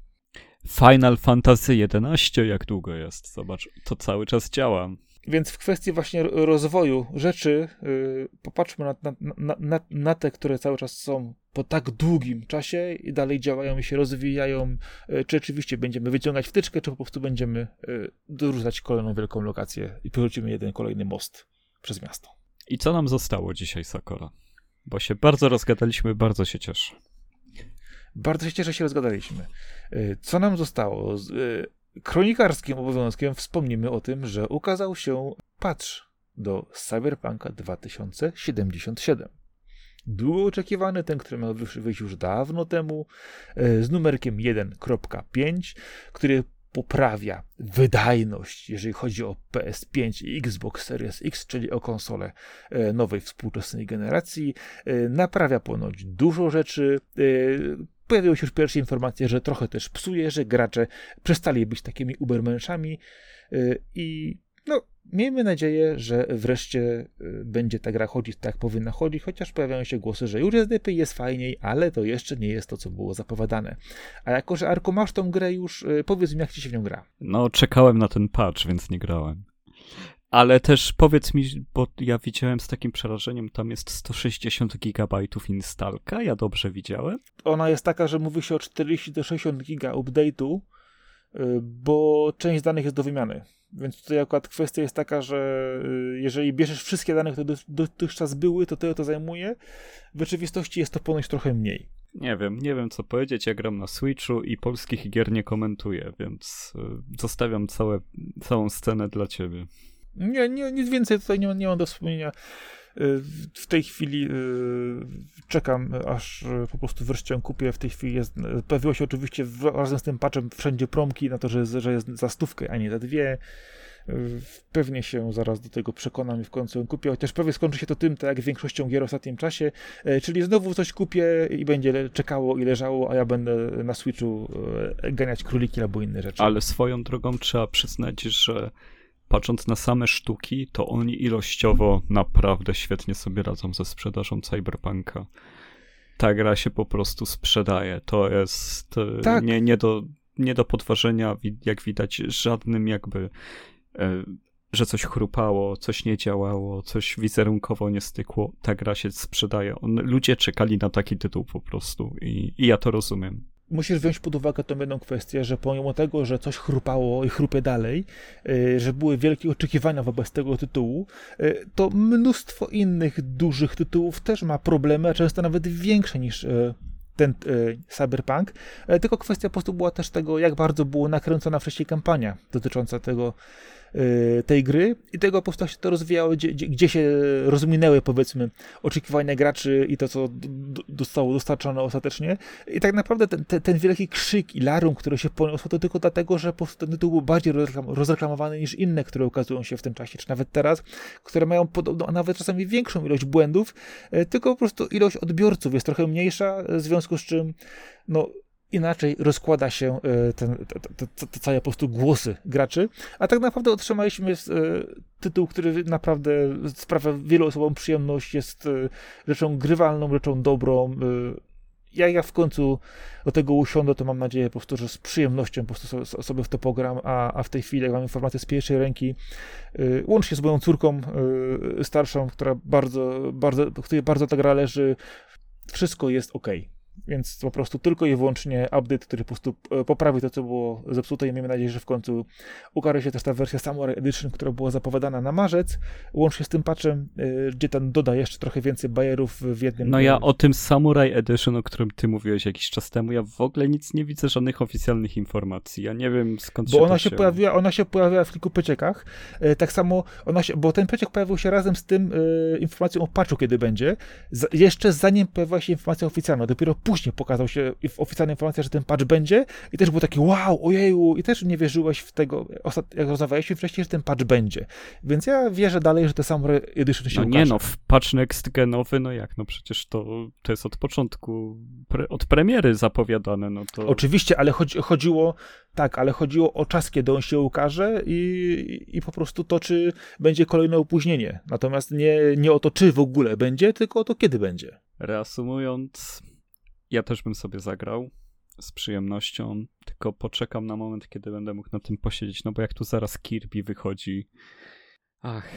Final Fantasy XI, jak długo jest? Zobacz, to cały czas działa. Więc w kwestii właśnie rozwoju rzeczy, yy, popatrzmy na, na, na, na, te, które cały czas są po tak długim czasie i dalej działają i się rozwijają. Yy, czy oczywiście będziemy wyciągać wtyczkę, czy po prostu będziemy dorzucać kolejną wielką lokację i przerzucimy jeden kolejny most przez miasto. I co nam zostało dzisiaj, Sakora? Bo się bardzo rozgadaliśmy, bardzo się cieszę. Bardzo się cieszę, że się rozgadaliśmy. Y, co nam zostało? Kronikarskim obowiązkiem wspomnimy o tym, że ukazał się patch do Cyberpunka 2077. Długo oczekiwany, ten, który miał wyjść już dawno temu, e, z numerkiem 1.5, który poprawia wydajność, jeżeli chodzi o PS5 i Xbox Series X, czyli o konsole e, nowej współczesnej generacji. E, naprawia ponoć dużo rzeczy, pojawiły się już pierwsze informacje, że trochę też psuje, że gracze przestali być takimi ubermenszami y, i no, miejmy nadzieję, że wreszcie y, będzie ta gra chodzić tak, jak powinna chodzić, chociaż pojawiają się głosy, że już jest lepiej, jest fajniej, ale to jeszcze nie jest to, co było zapowiadane. A jako, że Arko masz tą grę już, y, powiedz mi, jak ci się w nią gra. No, czekałem na ten patch, więc nie grałem. Ale też powiedz mi, bo ja widziałem z takim przerażeniem, tam jest 160 gigabajtów instalka, ja dobrze widziałem? Ona jest taka, że mówi się o 40 do 60 giga update'u, y, bo część danych jest do wymiany. Więc tutaj akurat kwestia jest taka, że y, jeżeli bierzesz wszystkie dane, które dotychczas były, to tyle to zajmuje. W rzeczywistości jest to ponoć trochę mniej. Nie wiem, nie wiem co powiedzieć. Ja gram na Switchu i polskich gier nie komentuję, więc y, zostawiam całe, całą scenę dla ciebie. Nie, nie, nic więcej tutaj nie, nie mam do wspomnienia. Y, w tej chwili y, czekam, aż po prostu wreszcie ją kupię. W tej chwili jest, pojawiło się oczywiście razem z tym patchem wszędzie promki na to, że, że jest za stówkę, a nie za dwie. Y, pewnie się zaraz do tego przekonam i w końcu ją kupię, chociaż pewnie skończy się to tym, tak jak większością gier w ostatnim czasie, czyli znowu coś kupię i będzie czekało i leżało, a ja będę na Switchu ganiać króliki albo inne rzeczy. Ale swoją drogą trzeba przyznać, że patrząc na same sztuki, to oni ilościowo naprawdę świetnie sobie radzą ze sprzedażą Cyberpunka. Ta gra się po prostu sprzedaje. To jest e, tak. nie, nie, do, nie do podważenia, jak widać, żadnym jakby, e, że coś chrupało, coś nie działało, coś wizerunkowo nie stykło. Ta gra się sprzedaje. On, ludzie czekali na taki tytuł po prostu i, i ja to rozumiem. Musisz wziąć pod uwagę tą jedną kwestię, że pomimo tego, że coś chrupało i chrupie dalej, y, że były wielkie oczekiwania wobec tego tytułu, y, to mnóstwo innych dużych tytułów też ma problemy, a często nawet większe niż y, ten Cyberpunk, tylko kwestia po prostu była też tego, jak bardzo była nakręcona wcześniej kampania dotycząca tego tej gry i tego po prostu się to rozwijało, gdzie, gdzie się rozminęły powiedzmy oczekiwania graczy i to, co zostało dostarczone ostatecznie. I tak naprawdę ten, ten, ten wielki krzyk i larum, który się poniósł, to tylko dlatego, że po prostu ten tytuł był bardziej rozreklamowany niż inne, które ukazują się w tym czasie, czy nawet teraz, które mają podobną, a nawet czasami większą ilość błędów, y, tylko po prostu ilość odbiorców jest trochę mniejsza, w związku z czym no, inaczej rozkłada się e, ten, te, całe po prostu głosy graczy, a tak naprawdę otrzymaliśmy e, tytuł, który naprawdę sprawia wielu osobom przyjemność, jest e, rzeczą grywalną, rzeczą dobrą. Jak ja w końcu do tego usiądę, to mam nadzieję po prostu, że z przyjemnością po prostu sobie w to pogram, a, a w tej chwili, jak mam informację z pierwszej ręki, łącznie z moją córką starszą, która bardzo, bardzo, której bardzo ta gra leży, wszystko jest ok. Więc po prostu tylko i wyłącznie update, który po prostu e, poprawi to, co było zepsute i miejmy nadzieję, że w końcu ukaże się też ta wersja Samurai Edition, która była zapowiadana na marzec, łącznie z tym patchem, e, gdzie ten doda jeszcze trochę więcej bajerów w jednym... No ja o tym Samurai Edition, o którym ty mówiłeś jakiś czas temu, ja w ogóle nic nie widzę, żadnych oficjalnych informacji. Ja nie wiem skąd bo się ona się, pojawiła, ona się pojawiła w kilku przeciekach. E, tak samo ona się, bo ten przeciek pojawił się razem z tym informacją o patchu, kiedy będzie. jeszcze zanim pojawiła się informacja oficjalna, dopiero później pokazał się oficjalna informacja, że ten patch będzie i też był taki wow, ojeju, i też nie wierzyłeś w tego, jak rozmawialiśmy wcześniej, że ten patch będzie. Więc ja wierzę dalej, że te Samurai Edition się no ukaże. nie no, w patch next genowy, no jak, no przecież to, to jest od początku, pre, od premiery zapowiadane, no to... Oczywiście, ale chodzi, chodziło, tak, ale chodziło o czas, kiedy on się ukaże i, i po prostu to, czy będzie kolejne opóźnienie. Natomiast nie, nie o to, czy w ogóle będzie, tylko o to, kiedy będzie. Reasumując, ja też bym sobie zagrał z przyjemnością, tylko poczekam na moment, kiedy będę mógł na tym posiedzieć, no bo jak tu zaraz Kirby wychodzi. Ach,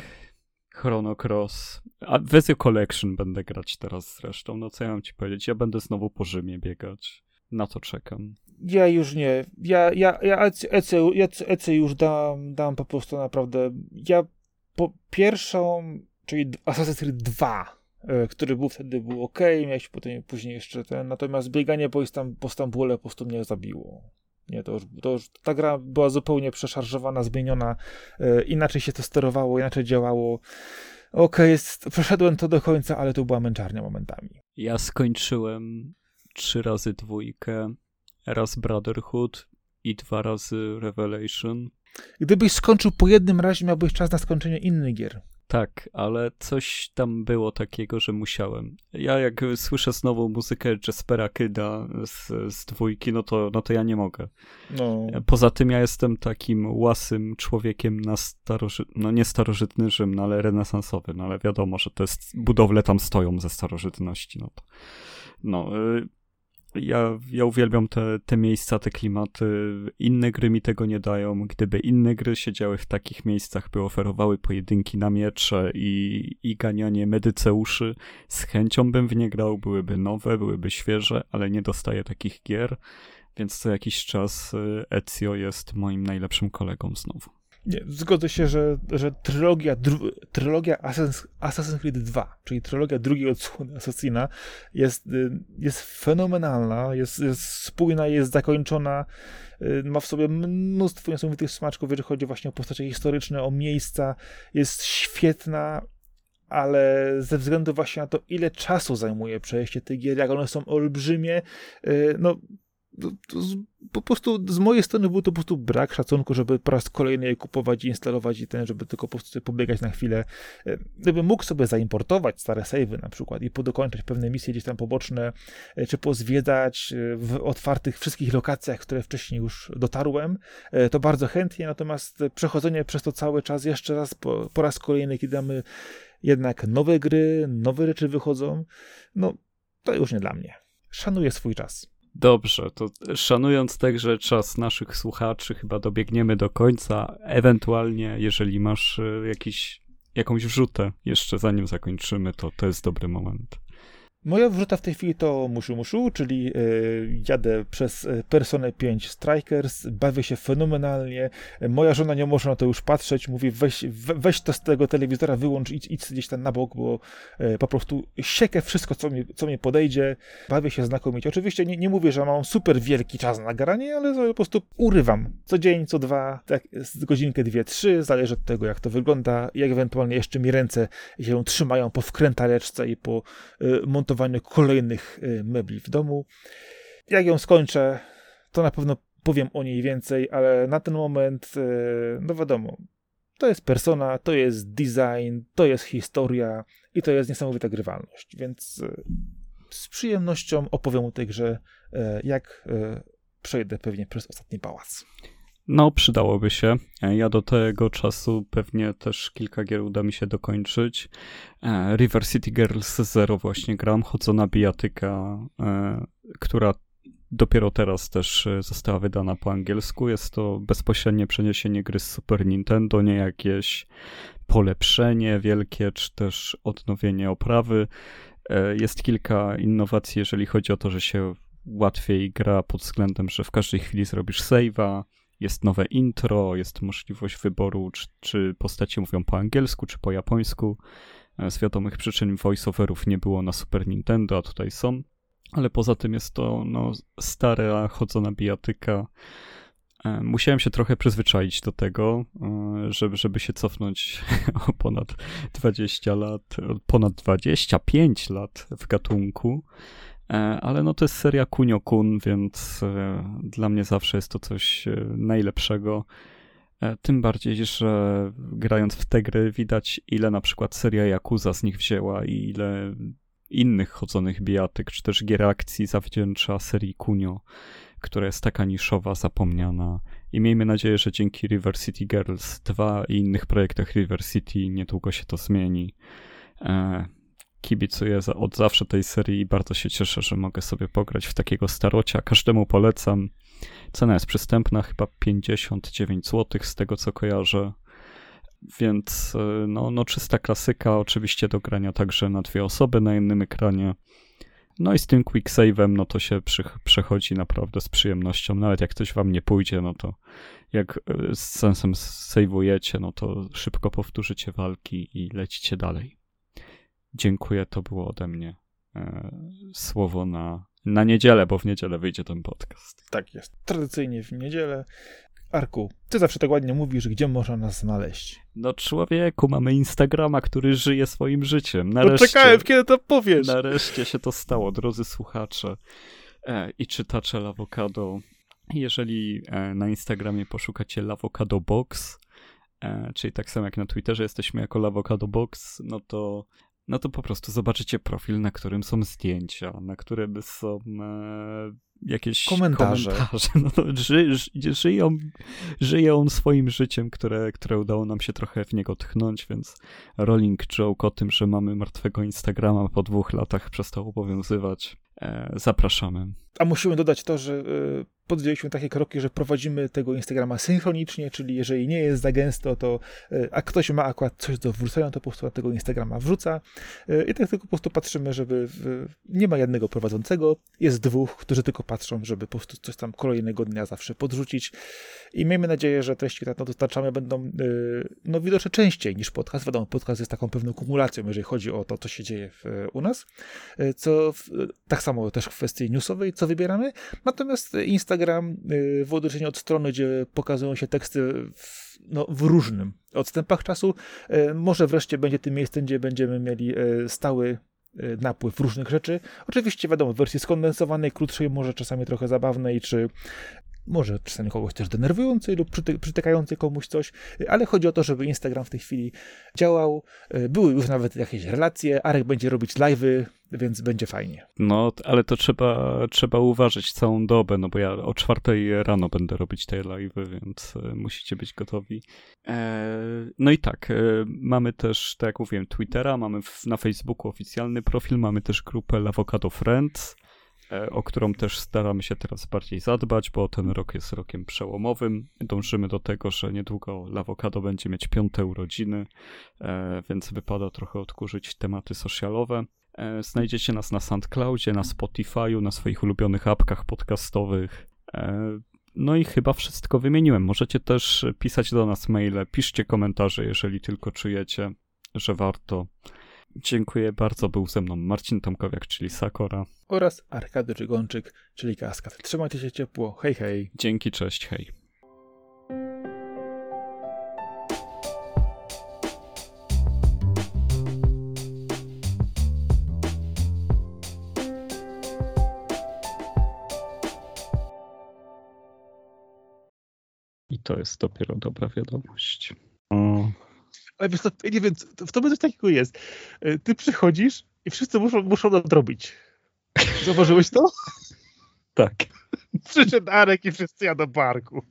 Chrono Cross. A Vezio Collection będę grać teraz zresztą. No co ja mam ci powiedzieć? Ja będę znowu po Rzymie biegać. Na to czekam. Ja już nie. Ja, ja, ja EC, EC już dam, dam po prostu naprawdę. Ja po pierwszą, czyli Assassin's Creed 2 E, który był wtedy był ok, miałeś potem później jeszcze ten, natomiast bieganie po, Istam, po Stambule po prostu mnie zabiło. Nie, to już, to już ta gra była zupełnie przeszarżowana, zmieniona, e, inaczej się to sterowało, inaczej działało. Ok, jest, przeszedłem to do końca, ale to była męczarnia momentami. Ja skończyłem trzy razy dwójkę, raz Brotherhood i dwa razy Revelation. Gdybyś skończył po jednym razie, miałbyś czas na skończenie innych gier. Tak, ale coś tam było takiego, że musiałem. Ja jak słyszę znowu muzykę Jaspera Kyda z, z dwójki, no to, no to ja nie mogę. No. Poza tym ja jestem takim łasym człowiekiem na starożytny, no nie starożytny Rzym, no ale renesansowy, no ale wiadomo, że te budowle tam stoją ze starożytności, no to no, y, ja, ja uwielbiam te, te miejsca, te klimaty. Inne gry mi tego nie dają. Gdyby inne gry siedziały w takich miejscach, by oferowały pojedynki na miecze i, i ganianie medyceuszy, z chęcią bym w nie grał. Byłyby nowe, byłyby świeże, ale nie dostaję takich gier. Więc co jakiś czas y, Ezio jest moim najlepszym kolegą znowu. Nie, zgodzę się, że, że trylogia, dru, trylogia Assassin's, Creed 2, czyli trylogia drugiej odsłony Assassina, jest, y, jest fenomenalna, jest, jest spójna, jest zakończona, y, ma w sobie mnóstwo niesamowitych smaczków, jeżeli chodzi właśnie o postacie historyczne, o miejsca, jest świetna, ale ze względu właśnie na to, ile czasu zajmuje przejście tych gier, jak one są olbrzymie, y, no po prostu z mojej strony był to po prostu brak szacunku, żeby po raz kolejny je kupować i instalować i ten, żeby tylko po prostu pobiegać na chwilę. E, gdybym mógł sobie zaimportować stare savey na przykład i podokończyć pewne misje gdzieś tam poboczne, e, czy pozwiedzać e, w otwartych wszystkich lokacjach, które wcześniej już dotarłem, to bardzo chętnie, natomiast przechodzenie przez to cały czas jeszcze raz, po, po raz kolejny, kiedy mamy jednak nowe gry, nowe rzeczy wychodzą, no to już nie dla mnie. Szanuję swój czas. Dobrze, to szanując także czas naszych słuchaczy, chyba dobiegniemy do końca. Ewentualnie, jeżeli masz e, jakiś, jakąś wrzutę jeszcze zanim zakończymy, to to jest dobry moment. Moja wrzuta w tej chwili to Mushu Mushu, czyli y, jadę przez e, Personę 5 Strikers, bawię się fenomenalnie. Moja żona nie może na to już patrzeć, mówi weź, weź to z tego telewizora, wyłącz, idź, idź gdzieś tam na bok, bo y, po prostu siekę wszystko, co mi, co mi podejdzie. Bawię się znakomicie. Oczywiście nie, nie mówię, że mam super wielki czas na granie, ale po prostu urywam. Co dzień, co dwa, tak, godzinkę, dwie, trzy, zależy od tego, jak to wygląda, jak ewentualnie jeszcze mi ręce się trzymają po wkrętareczce i po y, montowaniu kolejnych y, mebli w domu. Jak ją skończę, to na pewno powiem o niej więcej, ale na ten moment, y, no wiadomo, to jest persona, to jest design, to jest historia i to jest niesamowita grywalność, więc y, z przyjemnością opowiem o tej grze, jak przejdę pewnie przez ostatni pałac. No, przydałoby się. Ja do tego czasu pewnie też kilka gier uda mi się dokończyć. E, River City Girls Zero właśnie gram, chodzona bijatyka, e, która dopiero teraz też e, została wydana po angielsku. Jest to bezpośrednie przeniesienie gry z Super Nintendo, nie jakieś polepszenie wielkie, czy też odnowienie oprawy. Jest kilka innowacji, jeżeli chodzi o to, że się łatwiej gra pod względem, że w każdej chwili zrobisz save'a, jest nowe intro, jest możliwość wyboru, czy, czy postacie mówią po angielsku, czy po japońsku. E, z wiadomych przyczyn voiceoverów nie było na Super Nintendo, a tutaj są. Ale poza tym jest to no, stara, chodzona bijatyka. E, musiałem się trochę przyzwyczaić do tego, e, żeby, żeby się cofnąć (laughs) o ponad 20 lat, ponad 25 lat w gatunku. E, ale no to jest seria Kunio-kun, więc e, dla mnie zawsze jest to coś e, najlepszego. Tym bardziej, że grając w te gry widać, ile na przykład seria Yakuza z nich wzięła i ile innych chodzonych bijatyk, czy też gier akcji zawdzięcza serii Kunio, która jest taka niszowa, zapomniana. I miejmy nadzieję, że dzięki River City Girls 2 i innych projektach River City niedługo się to zmieni kibicuję od zawsze tej serii i bardzo się cieszę, że mogę sobie pograć w takiego starocia. Każdemu polecam. Cena jest przystępna, chyba 59 zł z tego co kojarzę. Więc e, no, no czysta klasyka, oczywiście do grania także na dwie osoby na jednym ekranie. No i z tym quick save'em, no to się przy, przechodzi naprawdę z przyjemnością. Nawet jak coś wam nie pójdzie, no to jak e, z sensem save'ujecie, no to szybko powtórzycie walki i lecicie dalej. Dziękuję, to było ode mnie e, słowo na, na niedzielę, bo w niedzielę wyjdzie ten podcast. Tak jest. Tradycyjnie w niedzielę. Arku, ty zawsze tak ładnie mówisz, gdzie można nas znaleźć. No człowieku, mamy Instagrama, który żyje swoim życiem. Nareszcie, Poczekałem, kiedy to powiesz. Nareszcie się to stało, drodzy słuchacze e, i czytacze Lawokado. Jeżeli e, na Instagramie poszukacie Lawokado Box, e, czyli tak samo jak na Twitterze jesteśmy jako Lawokado Box, no to no to po prostu zobaczycie profil, na którym są zdjęcia, na którym są e, jakieś komentarze. komentarze. (laughs) No to ży, ży, żyją, żyje on swoim życiem, które, które udało nam się trochę w niego tchnąć, więc rolling joke o tym, że mamy martwego Instagrama po dwóch latach przestał obowiązywać. E, zapraszamy. A musimy dodać to, że e, podjęliśmy takie kroki, że prowadzimy tego Instagrama synchronicznie, czyli jeżeli nie jest za gęsto, to e, a ktoś ma akurat coś do wrzucenia, to po prostu tego Instagrama wrzuca. I tak tylko po prostu patrzymy, żeby nie ma jednego prowadzącego, jest dwóch, którzy tylko patrzą, żeby po prostu coś tam kolejnego dnia zawsze podrzucić. I miejmy nadzieję, że treści, które dostarczamy będą no, widoczne częściej niż podcast. Wiadomo, podcast jest taką pewną kumulacją, jeżeli chodzi o to, co się dzieje w, u nas, co w, tak samo też w kwestii newsowej, co wybieramy. Natomiast Instagram y, w odróżnieniu od strony, gdzie pokazują się teksty w, no, w różnym odstępach czasu, y, może wreszcie będzie tym miejscem, gdzie będziemy mieli y, stały napływ różnych rzeczy. Oczywiście wiadomo, w wersji skondensowanej, krótszej, może czasami trochę zabawnej, czy może czasami kogoś też denerwującej lub przyty przytykającej komuś coś, ale chodzi o to, żeby Instagram w tej chwili działał. Były już nawet jakieś relacje, Arek będzie robić live'y, więc będzie fajnie. No, ale to trzeba, trzeba uważać całą dobę, no bo ja o czwartej rano będę robić te live'y, więc e, musicie być gotowi. E, no i tak, mamy też, tak jak mówiłem, Twittera, mamy na Facebooku oficjalny profil, mamy też grupę L'Avocado Friends, o którą też staramy się teraz bardziej zadbać, bo ten rok jest rokiem przełomowym. Dążymy do tego, że niedługo Lawokado będzie mieć piąte urodziny, e, więc wypada trochę odkurzyć tematy socialowe. E, znajdziecie nas na SoundCloudzie, na Spotify'u, na swoich ulubionych apkach podcastowych. E, no i chyba wszystko wymieniłem. Możecie też pisać do nas maile, piszcie komentarze, jeżeli tylko czujecie, że warto. Dziękuję bardzo. Był ze mną Marcin Tomkowiak, czyli Sakora. Oraz Arkady Czygonczyk, czyli Kaskad. Trzymajcie się ciepło. Hej, hej. Dzięki, cześć, hej. I to jest dopiero dobra wiadomość. O. Ale wiesz ja nie wiem, w tobie coś takiego jest. E, Ty przychodzisz i wszyscy muszą, muszą nadrobić. Zauważyłeś to? (laughs) Tak, Przyszedł Arek i wszyscy jadą do parku.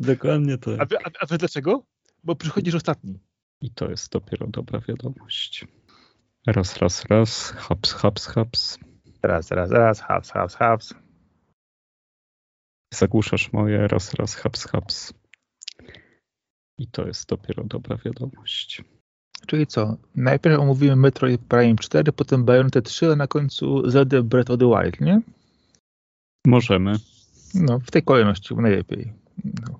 dokładnie to. A, wy- a, a wiesz dlaczego? Bo przychodzisz ostatni. I to jest dopiero dobra wiadomość. Raz, raz, raz. Haps, haps, haps. Raz, raz, raz, haps, haps, haps. Zagłuszasz moje. Raz, raz, haps, haps. I to jest dopiero dobra wiadomość. Czyli co? Najpierw omówimy Metroid Prime 4, potem Bayonetta 3, a na końcu Zelda Breath of the Wild, nie? Możemy. No, w tej kolejności najlepiej. No.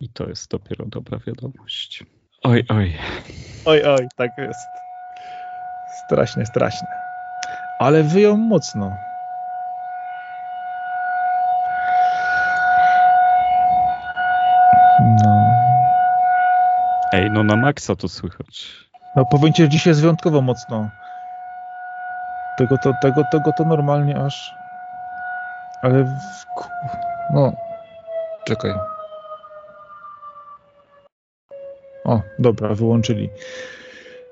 I to jest dopiero dobra wiadomość. Oj, oj. Oj, oj, tak jest. Strasznie, strasznie. Ale wyją mocno. Ej, no na maksa to słychać. No powiem ci, że dzisiaj jest wyjątkowo mocno. Tego to, tego, tego to normalnie aż... Ale... W... No... Czekaj. O, dobra, wyłączyli.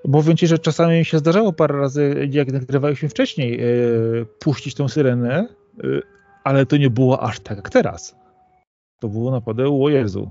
Bo ci, że czasami mi się zdarzało parę razy, jak nagrywaliśmy wcześniej, yy, puścić tą syrenę, yy, ale to nie było aż tak jak teraz. To było naprawdę, o Jezu.